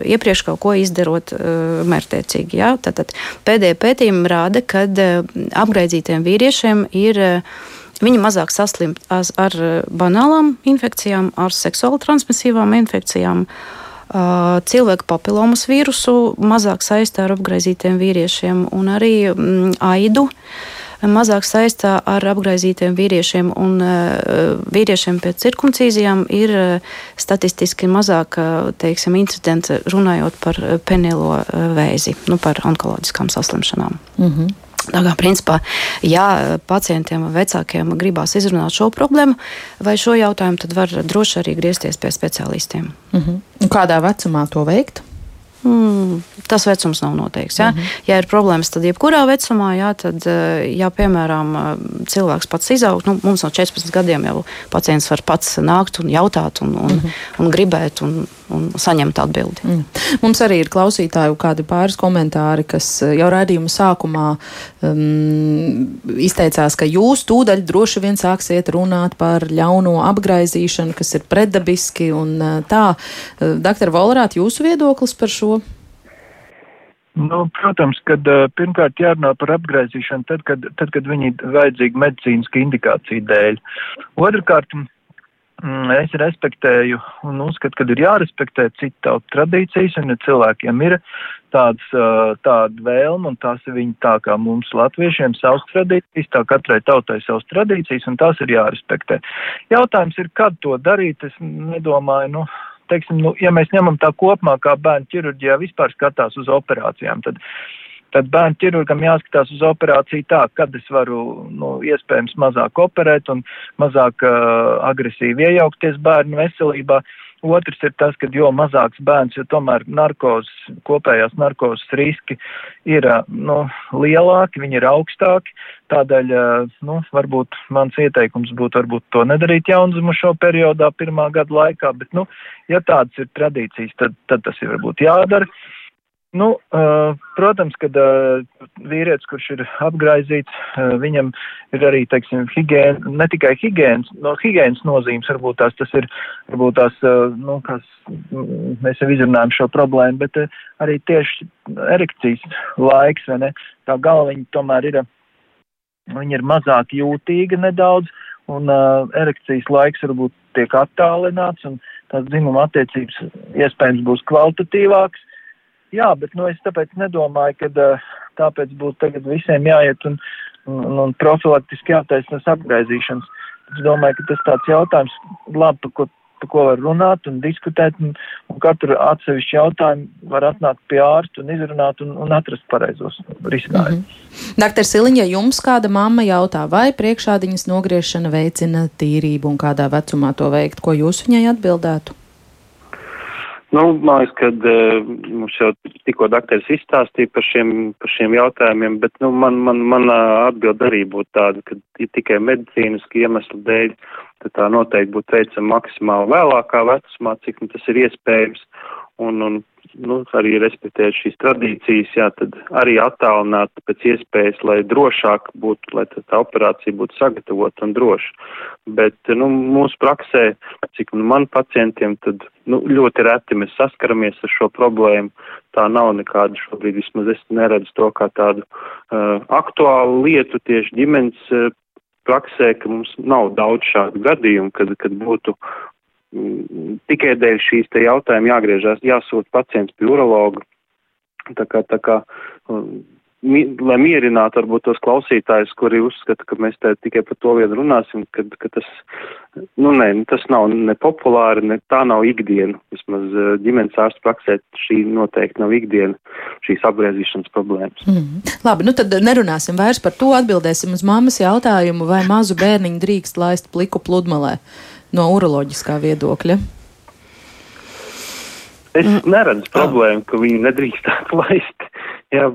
iepriekš kaut ko izdarot mērķtiecīgi. Tātad pēdējie pētījumi rāda, ka apgraizītiem vīriešiem ir Viņi mazāk saslimst ar banālām infekcijām, ar seksuāli transmisīvām infekcijām. Cilvēku papilomas vīrusu mazāk saistā ar apgaizītiem vīriešiem un arī mm, aidu mazāk saistā ar apgaizītiem vīriešiem, un uh, vīriešiem pēc cirkumcīzijām ir uh, statistiski mazāk teiksim, incidenti runājot par penelo vēzi, nu, par onkoloģiskām saslimšanām. Mm -hmm. Tā kā, principā, ja pacientiem vai vecākiem gribās izrunāt šo problēmu vai šo jautājumu, tad var droši arī griezties pie speciālistiem. -huh. Un kādā vecumā to veikt? Mm, tas vecums nav noteikts. Ja? Mm -hmm. ja ir problēmas, tad jebkurā vecumā, ja, tad, eh, ja piemēram eh, cilvēks pats izaug, nu, mums no 14 gadiem jau pacients var pats nākt un jautāt un, un, mm -hmm. un gribēt un, un saņemt atbildi. Mm. Mums arī ir klausītāju kādi pāris komentāri, kas eh, jau raidījuma sākumā um, izteicās, ka jūs tūdaļ droši vien sāksiet runāt par ļauno apgraizīšanu, kas ir pretdabiski un tā. Doktor Volerāt, jūsu viedoklis par šo? Nu, protams, kad pirmkārt jārunā par apgraizīšanu, tad, kad, tad, kad viņi ir vajadzīgi medicīniski indikāciju dēļ. Otrkārt, mm, es respektēju un uzskatu, ka ir jārespektē citu tautu tradīcijas, un ja cilvēkiem ir tāds, uh, tāda vēlma, un tās ir viņi tā kā mums latviešiem savas tradīcijas, tā katrai tautai savas tradīcijas, un tās ir jārespektē. Jautājums ir, kad to darīt, es nedomāju, nu, teiksim, nu, ja mēs ņemam tā kopumā, kā bērnu ķirurģijā vispār skatās uz operācijām, tad, tad bērnu ķirurgam jāskatās uz operāciju tā, kad es varu, nu, iespējams mazāk operēt un mazāk uh, agresīvi iejaukties bērnu veselībā. Otrs ir tas, ka jo mazāks bērns, jo tomēr narkozes, kopējās narkozes riski ir nu, lielāki, viņi ir augstāki. Tādēļ, nu, varbūt mans ieteikums būtu varbūt to nedarīt jaundzimu šo periodā pirmā gada laikā, bet, nu, ja tādas ir tradīcijas, tad, tad tas ir varbūt jādara. Nu, uh, protams, kad uh, vīrietis, kurš ir apgraizīts, uh, viņam ir arī, teiksim, higiēna, ne tikai higiēnas, no higiēnas nozīmes, varbūt tās tas ir, varbūt tās, uh, nu, kas, mēs jau izrunājam šo problēmu, bet uh, arī tieši erekcijas laiks, vai ne, tā galviņa tomēr ir, viņa ir mazāk jūtīga nedaudz, un uh, erekcijas laiks varbūt tiek attālināts, un tās dzimuma attiecības iespējams būs kvalitatīvāks Jā, bet nu, es tāpēc nedomāju, ka tāpēc būtu tagad visiem jāiet un, un, un profilaktiski jātaisnas apgaizīšanas. Es domāju, ka tas tāds jautājums, labi, par ko, par ko var runāt un diskutēt, un, un katru atsevišķu jautājumu var atnākt pie ārsta un izrunāt un, un atrast pareizos risinājumus. Mm -hmm. Doktor Siliņa, jums kāda mamma jautā, vai priekšādiņas nogriešana veicina tīrību un kādā vecumā to veikt, ko jūs viņai atbildētu? Nu, man liekas, ka uh, mums jau tikko dakteris izstāstīja par šiem, par šiem jautājumiem, bet nu, man, man, mana atbilda arī būtu tāda, ka ja tikai medicīniski iemeslu dēļ, tad tā noteikti būtu veicama maksimāli vēlākā vecumā, cik nu, tas ir iespējams. Un, un nu, arī respektēt šīs tradīcijas, jā, tad arī attālināt pēc iespējas, lai drošāk būtu, lai tā, operācija būtu sagatavota un droša. Bet, nu, mūsu praksē, cik nu, man pacientiem, tad, nu, ļoti reti mēs saskaramies ar šo problēmu. Tā nav nekāda šobrīd, vismaz es neredzu to kā tādu uh, aktuālu lietu tieši ģimenes uh, praksē, ka mums nav daudz šādu gadījumu, kad, kad būtu tikai dēļ šīs te jautājuma jāgriežas, jāsūt pacients pie urologa. Tā kā, tā kā, mi, lai mierinātu varbūt tos klausītājus, kuri uzskata, ka mēs te tikai par to vien runāsim, ka, ka tas, nu nē, tas nav ne populāri, ne tā nav ikdiena. Vismaz eh, ģimenes ārstu praksē šī noteikti nav ikdiena, šīs apgriezīšanas problēmas. Mm. Labi, nu tad nerunāsim vairs par to, atbildēsim uz mammas jautājumu, vai mazu bērniņu drīkst laist pliku pludmalē no uroloģiskā viedokļa? Es neredzu problēmu, ka viņi nedrīkstētu [LAUGHS] laist. Jā,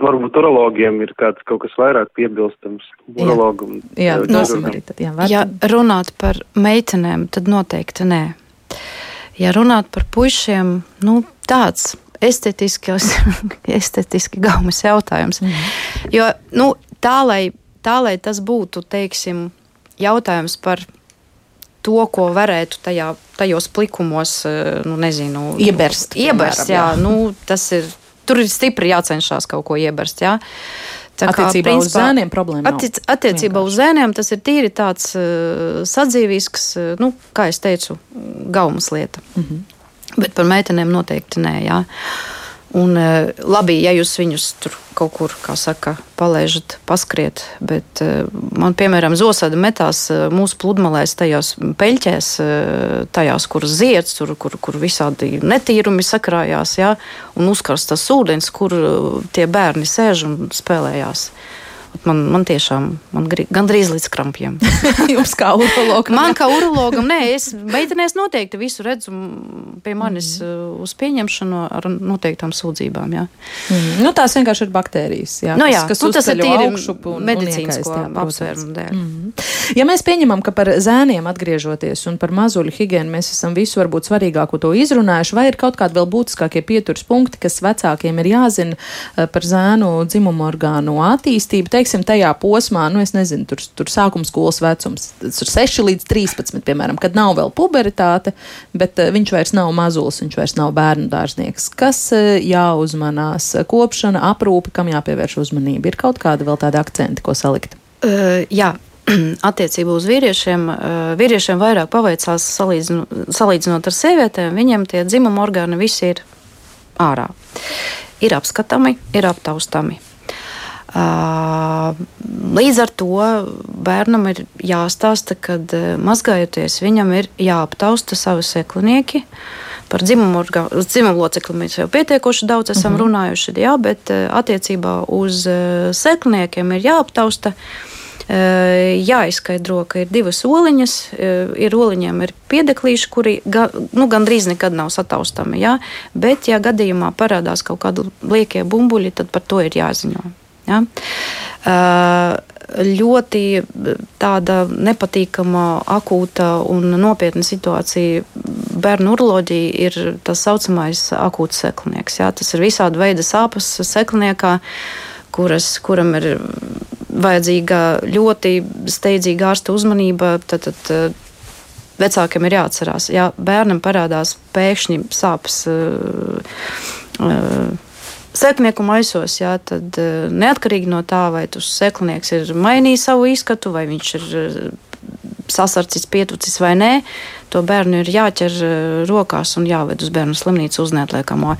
varbūt urologiem ir kāds kaut kas vairāk piebilstams. Urologam. Jā, jā, nosim arī tad. Jā, ja runāt par meitenēm, tad noteikti nē. Ja runāt par puišiem, nu tāds estetiski, [LAUGHS] estetiski gaumas jautājums. Mm. Jo, nu, tā, lai, tā, lai tas būtu, teiksim, jautājums par to, ko varētu tajā, tajos plikumos, eh, nu, nezinu, ieberst. Ieberst, jā, jā. Nu, tas ir, tur ir stipri jācenšas kaut ko ieberst, jā. Tā kā, attiecībā principā, uz zēniem problēma attiec, attiecībā uz zēniem tas ir tīri tāds uh, sadzīvisks, uh, nu, kā es teicu, gaumas lieta. Mm -hmm. Bet par meitenēm noteikti nē, jā. Uh, Un, eh, labi, ja jūs viņus tur kaut kur, kā saka, palaižat, paskriet, bet eh, man, piemēram, zosada metās eh, mūsu pludmalēs tajās peļķēs, tajās, kur zieds, tur, kur, kur visādi netīrumi sakrājās, jā, un uzkarstas ūdens, kur tie bērni sēž un spēlējās. Man, man tiešām man gandrīz līdz krampjiem. [LAUGHS] Jums kā urologam? Man kā urologam, nē, es meitenēs noteikti visu redzu pie manis mm. uz pieņemšanu ar noteiktām sūdzībām. Jā. Mm. Nu, tās vienkārši ir baktērijas. Jā, nu, jā, kas, kas nu, tas ir tīri medicīnisko apsvērumu dēļ. Mm. Ja mēs pieņemam, ka par zēniem atgriežoties un par mazuļu higienu mēs esam visu varbūt svarīgāko to izrunājuši, vai ir kaut kādi vēl būtiskākie pieturas punkti, kas vecākiem ir jāzina eh, par zēnu dzimumu orgānu attīstību? Teiksim, tajā posmā, nu, es nezinu, tur, tur sākuma skolas vecums, tas ir 6 līdz 13, piemēram, kad nav vēl puberitāte, bet uh, viņš vairs nav mazulis, viņš vairs nav bērnu dārznieks. Kas uh, jāuzmanās? Kopšana, aprūpe, kam jāpievērš uzmanība? Ir kaut kādi vēl tādi akcenti, ko salikt? Uh, jā, [CLEARS THROAT] attiecībā uz vīriešiem, vīriešiem vairāk paveicās salīdzinot, ar sievietēm, viņiem tie dzimuma orgāni visi ir ārā. Ir apskatāmi, ir aptaustami. Līdz ar to bērnam ir jāstāsta, ka mazgājoties viņam ir jāaptausta savi seklinieki. Par dzimumu, dzimumu locekli mēs jau pietiekoši daudz esam mhm. -huh. runājuši, jā, bet attiecībā uz sekliniekiem ir jāaptausta. Jāizskaidro, ka ir divas oliņas, ir oliņiem ir piedeklīši, kuri ga, nu, gandrīz nekad nav sataustami. Jā, bet, ja gadījumā parādās kaut kādi liekie bumbuļi, tad par to ir jāziņo. Ja? Ļoti tāda nepatīkama, akūta un nopietna situācija bērnu uroloģija ir tas saucamais akūts seklinieks. Ja? Tas ir visāda veida sāpes sekliniekā, kuras, kuram ir vajadzīga ļoti steidzīga ārsta uzmanība. Tad, tad, Vecākiem ir jāatcerās, ja bērnam parādās pēkšņi sāpes. Uh, uh, Seknieku maisos, jā, tad eh, neatkarīgi no tā, vai tas seknieks ir mainījis savu izskatu, vai viņš ir eh, sasarcis, pietucis vai nē, to bērnu ir jāķer eh, rokās un jāved uz bērnu slimnīcu uz neatliekamo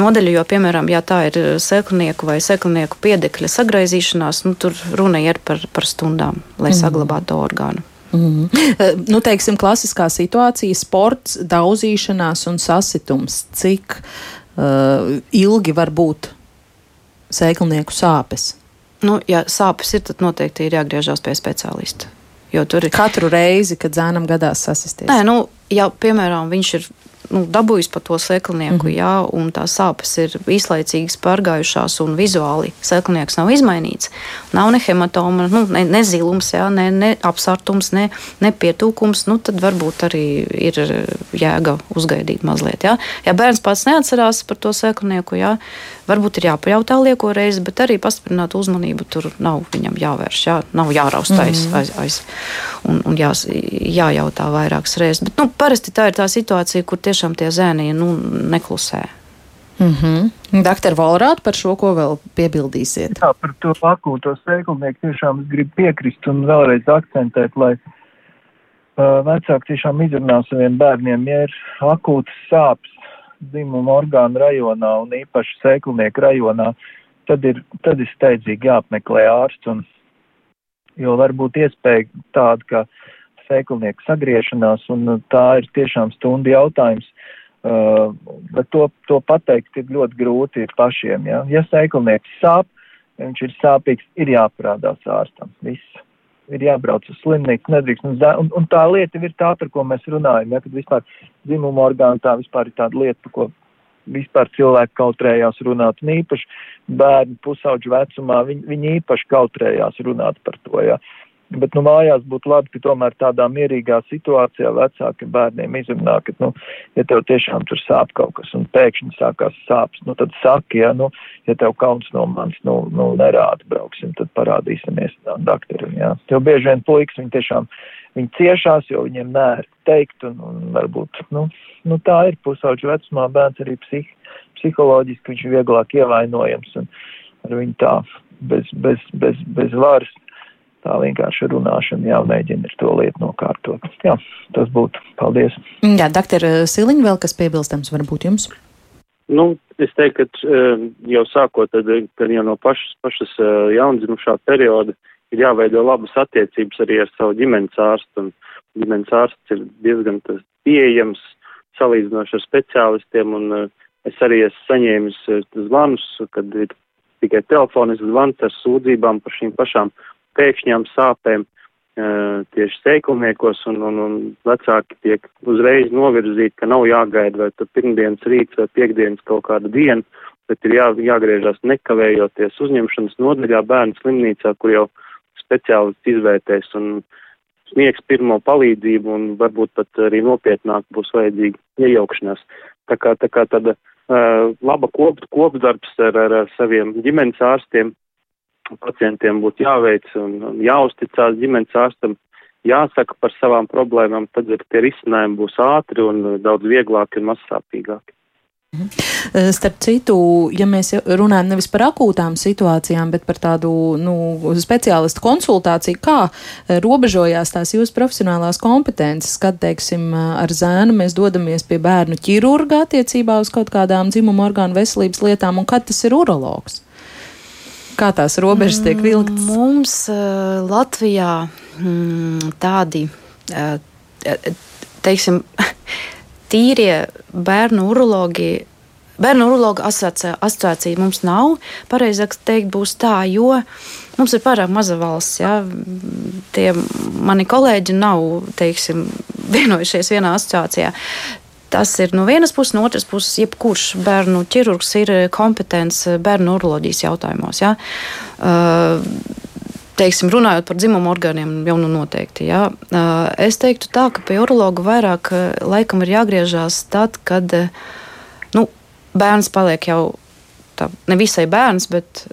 nodeļu. Jo, piemēram, ja tā ir seknieku vai seknieku piedekļa sagraizīšanās, nu, tur runa ir par, par stundām, lai mm. saglabātu orgānu. Mm. Nu, teiksim, klasiskā situācija - sports, daudzīšanās un sasitums. Cik uh, ilgi var būt sēklnieku sāpes? Nu, ja sāpes ir, tad noteikti ir jāgriežas pie speciālista. Jo tur ir katru reizi, kad zēnam gadās sasisties. Nē, nu, ja piemēram viņš ir nu, dabūjis pa to seklinieku, mm -hmm. jā, un tās sāpes ir īslaicīgas pārgājušās, un vizuāli seklinieks nav izmainīts. Nav ne hematoma, nu, ne, ne zilums, jā, ne, ne apsārtums, ne, ne pietūkums, nu, tad varbūt arī ir jēga uzgaidīt mazliet. Jā. Ja bērns pats neatcerās par to seklinieku, jā, varbūt ir jāpajautā lieko reizi, bet arī pastiprināt uzmanību tur nav viņam jāvērš, jā, nav jāraust aiz, mm -hmm. aiz, aiz un, un jā, jājautā vairākas reizes. Bet, nu, parasti tā ir tā situācija, kur tieši tiešām tie zēni nu, neklusē. Mm -hmm. Doktor Valrāt, par šo ko vēl piebildīsiet? Jā, par to akūto sēklnieku tiešām es gribu piekrist un vēlreiz akcentēt, lai uh, vecāki tiešām izrunā saviem bērniem, ja ir akūtas sāpes dzimuma orgānu rajonā un īpaši sēklnieku rajonā, tad ir, tad ir steidzīgi jāapmeklē ārsts un, jo var būt iespēja tāda, ka sēklnieku sagriešanās, un uh, tā ir tiešām stundu jautājums. Uh, bet to, to pateikt ir ļoti grūti pašiem. Ja, ja sēklnieks sāp, viņš ir sāpīgs, ir jāparādās ārstam. Viss. Ir jābrauc uz slimnīcu, nedrīkst. Un, un, tā lieta ir tā, par ko mēs runājam. Ja, kad vispār dzimuma orgāna tā vispār ir tāda lieta, par ko vispār cilvēki kautrējās runāt. Un īpaši bērni pusauģu vecumā, viņi, viņi īpaši kautrējās runāt par to. Ja. Bet, nu, mājās būtu labi, ka tomēr tādā mierīgā situācijā vecāki bērniem izrunā, ka, nu, ja tev tiešām tur sāp kaut kas un pēkšņi sākās sāpes, nu, tad saki, ja, nu, ja tev kauns no manis, nu, nu, nerādi brauksim, tad parādīsimies doktoram, jā. Jo bieži vien puikas, viņi tiešām, viņi ciešās, jo viņiem nēr teikt, un, un varbūt, nu, nu, tā ir pusauģu vecumā bērns arī psih, psiholoģiski, viņš ir vieglāk ievainojams, un ar viņu tā bez, bez, bez, bez varas tā vienkārši runāšana jāmēģina ir to lietu nokārtot. Jā, tas būtu. Paldies. Jā, doktor Siliņ, vēl kas piebilstams varbūt jums? Nu, es teiktu, ka uh, jau sākot, tad, kad jau no pašas, pašas jaundzimušā perioda ir jāveido labas attiecības arī ar savu ģimenes ārstu. Un ģimenes ārsts ir diezgan pieejams salīdzinoši ar speciālistiem, un es arī esmu saņēmis zvanus, kad ir tikai telefonisks zvans ar sūdzībām par šīm pašām pēkšņām sāpēm tieši seiklniekos, un, un, un vecāki tiek uzreiz novirzīti, ka nav jāgaida vai tur pirmdienas rīts vai piekdienas kaut kāda diena, bet ir jā, jāgriežas nekavējoties uzņemšanas nodaļā bērnu slimnīcā, kur jau speciālists izvērtēs un sniegs pirmo palīdzību un varbūt pat arī nopietnāk būs vajadzīga iejaukšanās. Tā kā, tā kā tāda uh, laba kop, kopdarbs ar, ar, ar saviem ģimenes ārstiem pacientiem būtu jāveic un, un jāuzticās ģimenes ārstam, jāsaka par savām problēmām, tad tie risinājumi būs ātri un daudz vieglāki un mazsāpīgāki. Mhm. Starp citu, ja mēs runājam nevis par akūtām situācijām, bet par tādu nu, speciālistu konsultāciju, kā robežojās tās jūsu profesionālās kompetences, kad, teiksim, ar zēnu mēs dodamies pie bērnu ķirurga attiecībā uz kaut kādām dzimuma orgānu veselības lietām, un kad tas ir urologs? Kā tās robežas tiek vilktas? Mums uh, Latvijā mm, tādi, uh, teiksim, [LAUGHS] tīrie bērnu urologi. Bērnu urologa asociācija mums nav. Pareizāk teikt, būs tā, jo mums ir pārāk maza valsts. Ja? Tie mani kolēģi nav teiksim, [LAUGHS] vienojušies vienā asociācijā. Tas ir no vienas puses, no otras puses, jebkurš bērnu ķirurgs ir kompetents bērnu uroloģijas jautājumos. Ja? Uh, teiksim, runājot par dzimumu orgāniem, jau nu noteikti. Uh, es teiktu tā, ka pie urologa vairāk laikam ir jāgriežās tad, kad nu, bērns paliek jau tā, ne visai bērns, bet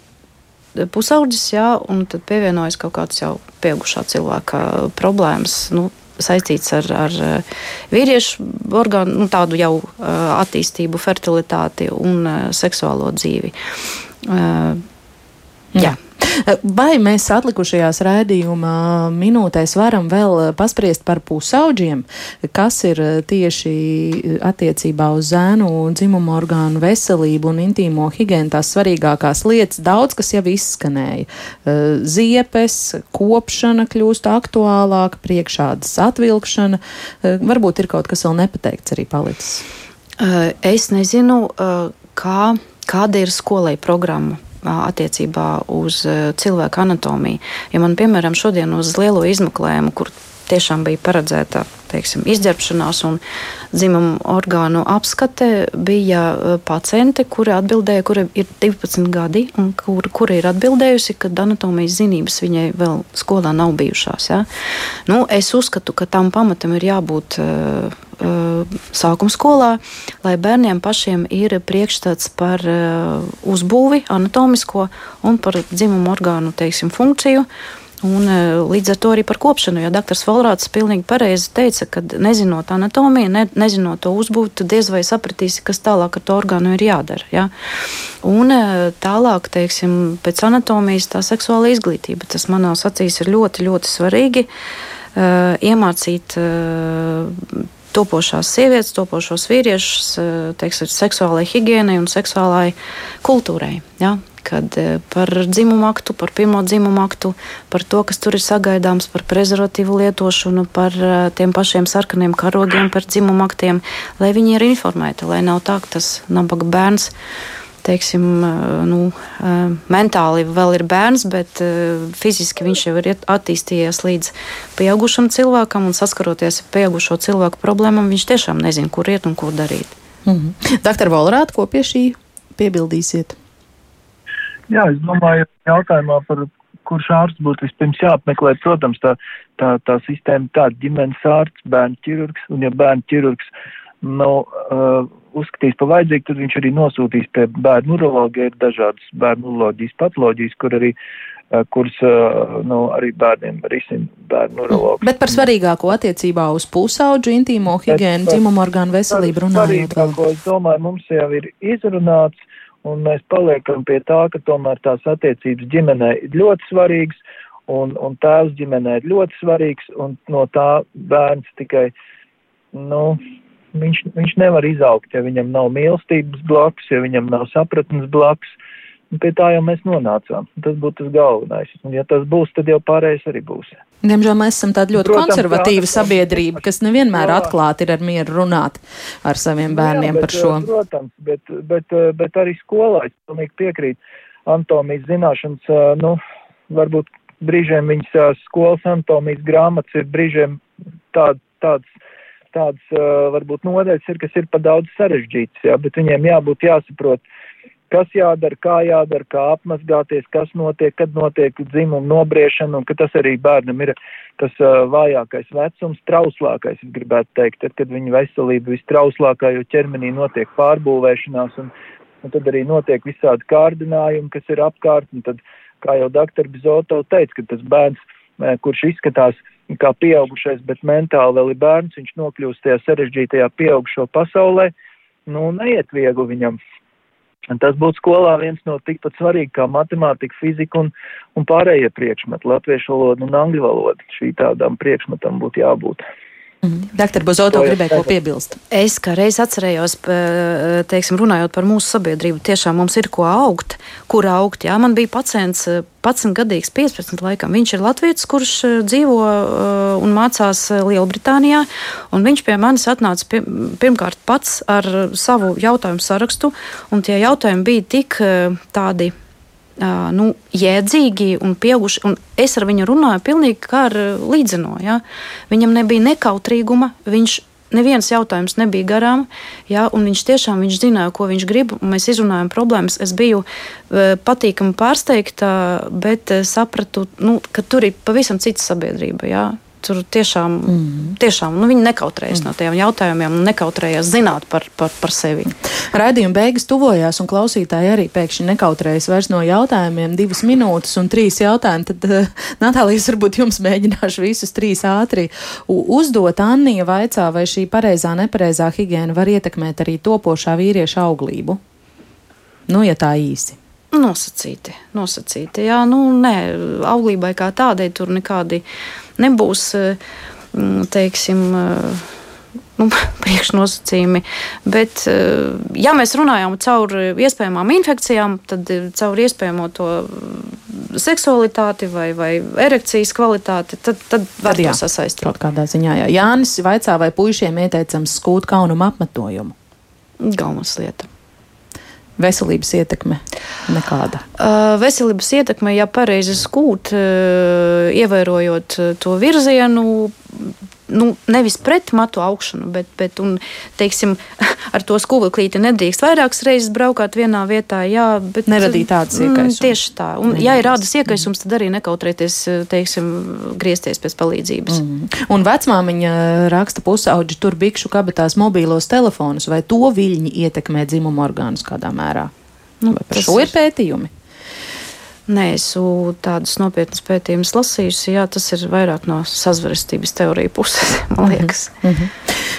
pusaudzis, jā, un tad pievienojas kaut kāds jau pieaugušā cilvēka problēmas. Nu, saistīts ar, ar eh, vīriešu orgānu, nu, tādu jau eh, attīstību, fertilitāti un eh, seksuālo dzīvi. Jā. Vai mēs atlikušajās raidījuma minūtēs varam vēl paspriest par pusauģiem, kas ir tieši attiecībā uz zēnu dzimumu orgānu veselību un intīmo higienu tās svarīgākās lietas? Daudz, kas jau izskanēja. Ziepes, kopšana kļūst aktuālāka, priekšādas atvilkšana. Varbūt ir kaut kas vēl nepateikts arī palicis. Es nezinu, kā, kāda ir skolai programma attiecībā uz cilvēku anatomiju. Ja man, piemēram, šodien uz lielo izmeklējumu, kur tiešām bija paredzēta teiksim, izģērbšanās un dzimuma orgānu apskate, bija paciente, kura atbildēja, kura ir 12 gadi, un kur, kura ir atbildējusi, ka anatomijas zinības viņai vēl skolā nav bijušās. Ja? Nu, es uzskatu, ka tam pamatam ir jābūt. Uh, sākuma skolā, lai bērniem pašiem ir priekšstats par uzbūvi, anatomisko un par dzimumu orgānu teiksim, funkciju. Un, līdz ar to arī par kopšanu, jo dr. Valrāts pilnīgi pareizi teica, ka nezinot anatomiju, ne, nezinot to uzbūvi, tu diez vai sapratīsi, kas tālāk ar to orgānu ir jādara. Ja? Un tālāk, teiksim, pēc anatomijas tā seksuāla izglītība, tas manās acīs ir ļoti, ļoti svarīgi. Uh, iemācīt uh, topošās sievietes, topošos vīriešus, eh, teiksim, seksuālai higiēnai un seksuālai kultūrai. Ja? Kad eh, par dzimumu aktu, par pirmo dzimumu aktu, par to, kas tur ir sagaidāms, par prezervatīvu lietošanu, par eh, tiem pašiem sarkaniem karogiem, par dzimumu aktiem, lai viņi ir informēti, lai nav tā, ka tas nabaga bērns teiksim, nu, mentāli vēl ir bērns, bet fiziski viņš jau ir attīstījies līdz pieaugušam cilvēkam un saskaroties ar pieaugušo cilvēku problēmām, viņš tiešām nezina, kur iet un ko darīt. Mm -hmm. Doktor Volrāt, ko pie šī piebildīsiet? Jā, es domāju, jautājumā par kurš ārsts būtu vispirms jāapmeklē. Protams, tā, tā, tā sistēma tāda ģimenes ārsts, bērnu ķirurgs, un ja bērnu ķirurgs nu, uh, uzskatīs par vajadzīgu, tad viņš arī nosūtīs pie bērnu urologa. Ir dažādas bērnu uroloģijas patoloģijas, kur arī uh, kuras uh, nu, arī bērniem risina bērnu urologi. Bet par svarīgāko attiecībā uz pusauģu intīmo higiēnu, dzimumu orgānu veselību runājot. Svarīgāko, es domāju, mums jau ir izrunāts, un mēs paliekam pie tā, ka tomēr tās attiecības ģimenē ir ļoti svarīgas, un, un tēvs ģimenē ir ļoti svarīgs, un no tā bērns tikai, nu, viņš, viņš nevar izaugt, ja viņam nav mīlestības blakus, ja viņam nav sapratnes blakus. Pie tā jau mēs nonācām. Tas būtu tas galvenais. Un, ja tas būs, tad jau pārējais arī būs. Diemžēl mēs esam tāda ļoti Protams, konservatīva sabiedrība, kas nevienmēr jā. atklāti ir ar mieru runāt ar saviem bērniem jā, bet, par šo. Protams, bet, bet, bet arī skolā es pilnīgi piekrītu. Antomijas zināšanas, nu, varbūt brīžiem viņas skolas anatomijas grāmatas ir brīžiem tād, tāds, tāds varbūt nodeļas ir, kas ir pa daudz sarežģītas, jā, bet viņiem jābūt jāsaprot, kas jādara, kā jādara, kā apmazgāties, kas notiek, kad notiek dzimuma nobriešana, un ka tas arī bērnam ir tas uh, vājākais vecums, trauslākais, es gribētu teikt, tad, kad viņa veselība vistrauslākā, jo ķermenī notiek pārbūvēšanās, un, un tad arī notiek visādi kārdinājumi, kas ir apkārt, un tad, kā jau doktor Bizoto teica, ka tas bērns, kurš izskatās kā pieaugušais, bet mentāli vēl ir bērns, viņš nokļūst tajā sarežģītajā pieaugušo pasaulē, nu, neiet viegli viņam Un tas būtu skolā viens no tikpat svarīgi kā matemātika, fizika un, un pārējie priekšmeti, latviešu valoda un angļu valoda. Šī tādām priekšmetam būtu jābūt. Mm. Doktor Bozoto gribēja ko piebilst. Es kā reiz atcerējos, teiksim, runājot par mūsu sabiedrību, tiešām mums ir ko augt, kur augt. Jā, man bija pacients, 11 gadīgs, 15 laikam. Viņš ir latviečs, kurš eh, dzīvo un mācās eh, Lielbritānijā, un viņš pie manis atnāca pie, pirmkārt pats ar savu jautājumu sarakstu, un tie jautājumi bija tik tādi nu, jēdzīgi un pieauguši. Un es ar viņu runāju pilnīgi kā ar līdzino. Ja? Viņam nebija nekautrīguma. Viņš neviens jautājums nebija garām, un viņš tiešām viņš zināja, ko viņš grib. Mēs izrunājām problēmas. Es biju patīkami pārsteigta, bet sapratu, nu, ka tur ir pavisam cita sabiedrība. Ja tur tiešām, mm. tiešām nu, viņi nekautrējas mm. no tiem jautājumiem, nekautrējas zināt par, par, par sevi. Raidījuma beigas tuvojās, un klausītāji arī pēkšņi nekautrējas vairs no jautājumiem. Divas minūtes un trīs jautājumi. Tad, uh, Natālijas, varbūt jums mēģināšu visus trīs ātri uzdot. Annija vaicā, vai šī pareizā, nepareizā higiēna var ietekmēt arī topošā vīrieša auglību? Nu, ja tā īsi. Nosacīti, nosacīti. Jā, nu, nē, auglībai kā tādai tur nekādi nebūs, eh, teiksim, eh, nu, [LAUGHS] priekšnosacījumi. Bet, eh, ja mēs runājam caur iespējamām infekcijām, tad caur iespējamo to seksualitāti vai, vai erekcijas kvalitāti, tad, tad var tad, jā, to sasaistīt. Kaut kādā ziņā, jā. Jānis vaicā, vai puišiem ieteicams skūt kaunumu apmetojumu? Galvenais lieta. Veselības ietekme nekāda. Uh, veselības ietekme, ja pareizi skūt, uh, ievērojot to virzienu, nu, nevis pret matu augšanu, bet, bet un, teiksim, [LAUGHS] ar to skūveklīti nedrīkst vairākas reizes braukāt vienā vietā. Jā, bet neradīt tādas mm, iekaisumus. Tieši tā. Un, Nedrīkst. ja ir rādas iekaisums, tad arī nekautrēties, teiksim, griezties pēc palīdzības. Mm. Un vecmāmiņa raksta pusauģi tur bikšu kabatās mobīlos telefonus, vai to viļņi ietekmē dzimumu orgānus kādā mērā? Nu, par šo ir pētījumi? Neesmu tādus nopietnus pētījumus lasījusi. Jā, tas ir vairāk no sazvērstības teorija puses, [LAUGHS] man mhm. liekas. Mm -hmm.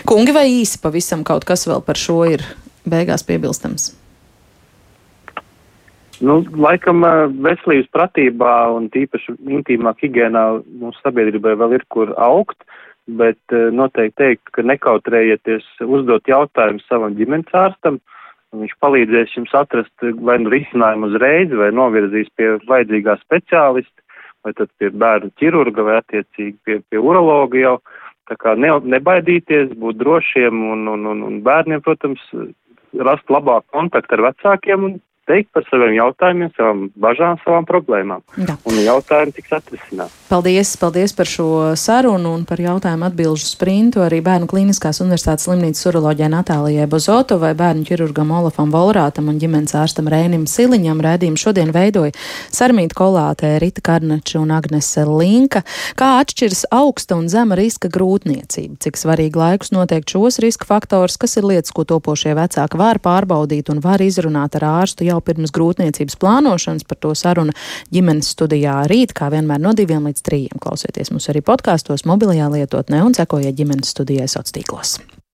Kungi, vai īsi pavisam kaut kas vēl par šo ir beigās piebilstams? Nu, laikam veselības pratībā un tīpaši intīmā higiēnā mūsu sabiedrībai vēl ir kur augt, bet noteikti teikt, ka nekautrējieties uzdot jautājumu savam ģimenes ārstam, uh, Viņš palīdzēs jums atrast vai nu risinājumu uzreiz, vai novirzīs pie vajadzīgā speciālista, vai tad pie bērnu ķirurga, vai attiecīgi pie, pie urologa jau. Tā kā ne, nebaidīties, būt drošiem un, un, un, un bērniem, protams, rast labāku kontaktu ar vecākiem un teikt par saviem jautājumiem, savām bažām, savām problēmām. Jā. Un jautājumi tiks atrisināti. Paldies, paldies par šo sarunu un par jautājumu atbilžu sprintu arī Bērnu Kliniskās universitātes slimnīcas uroloģijai Natālijai Bozotovai, bērnu ķirurgam Olafam Volrātam un ģimenes ārstam Rēnim Siliņam. Rēdījumu šodien veidoja Sarmīta Kolātē, Rita Karnača un Agnese Linka. Kā atšķiras augsta un zema riska grūtniecība? Cik svarīgi laikus noteikt šos riska faktors, kas ir lietas, ko topošie vecāki var pārbaudīt un var izrunāt ar ārstu jau pirms grūtniecības plānošanas. Par to saruna ģimenes studijā rīt, kā vienmēr no diviem līdz trījiem. Klausieties mūs arī podkāstos, mobilajā lietotnē un sekojiet ģimenes studijai sociālos tīklos.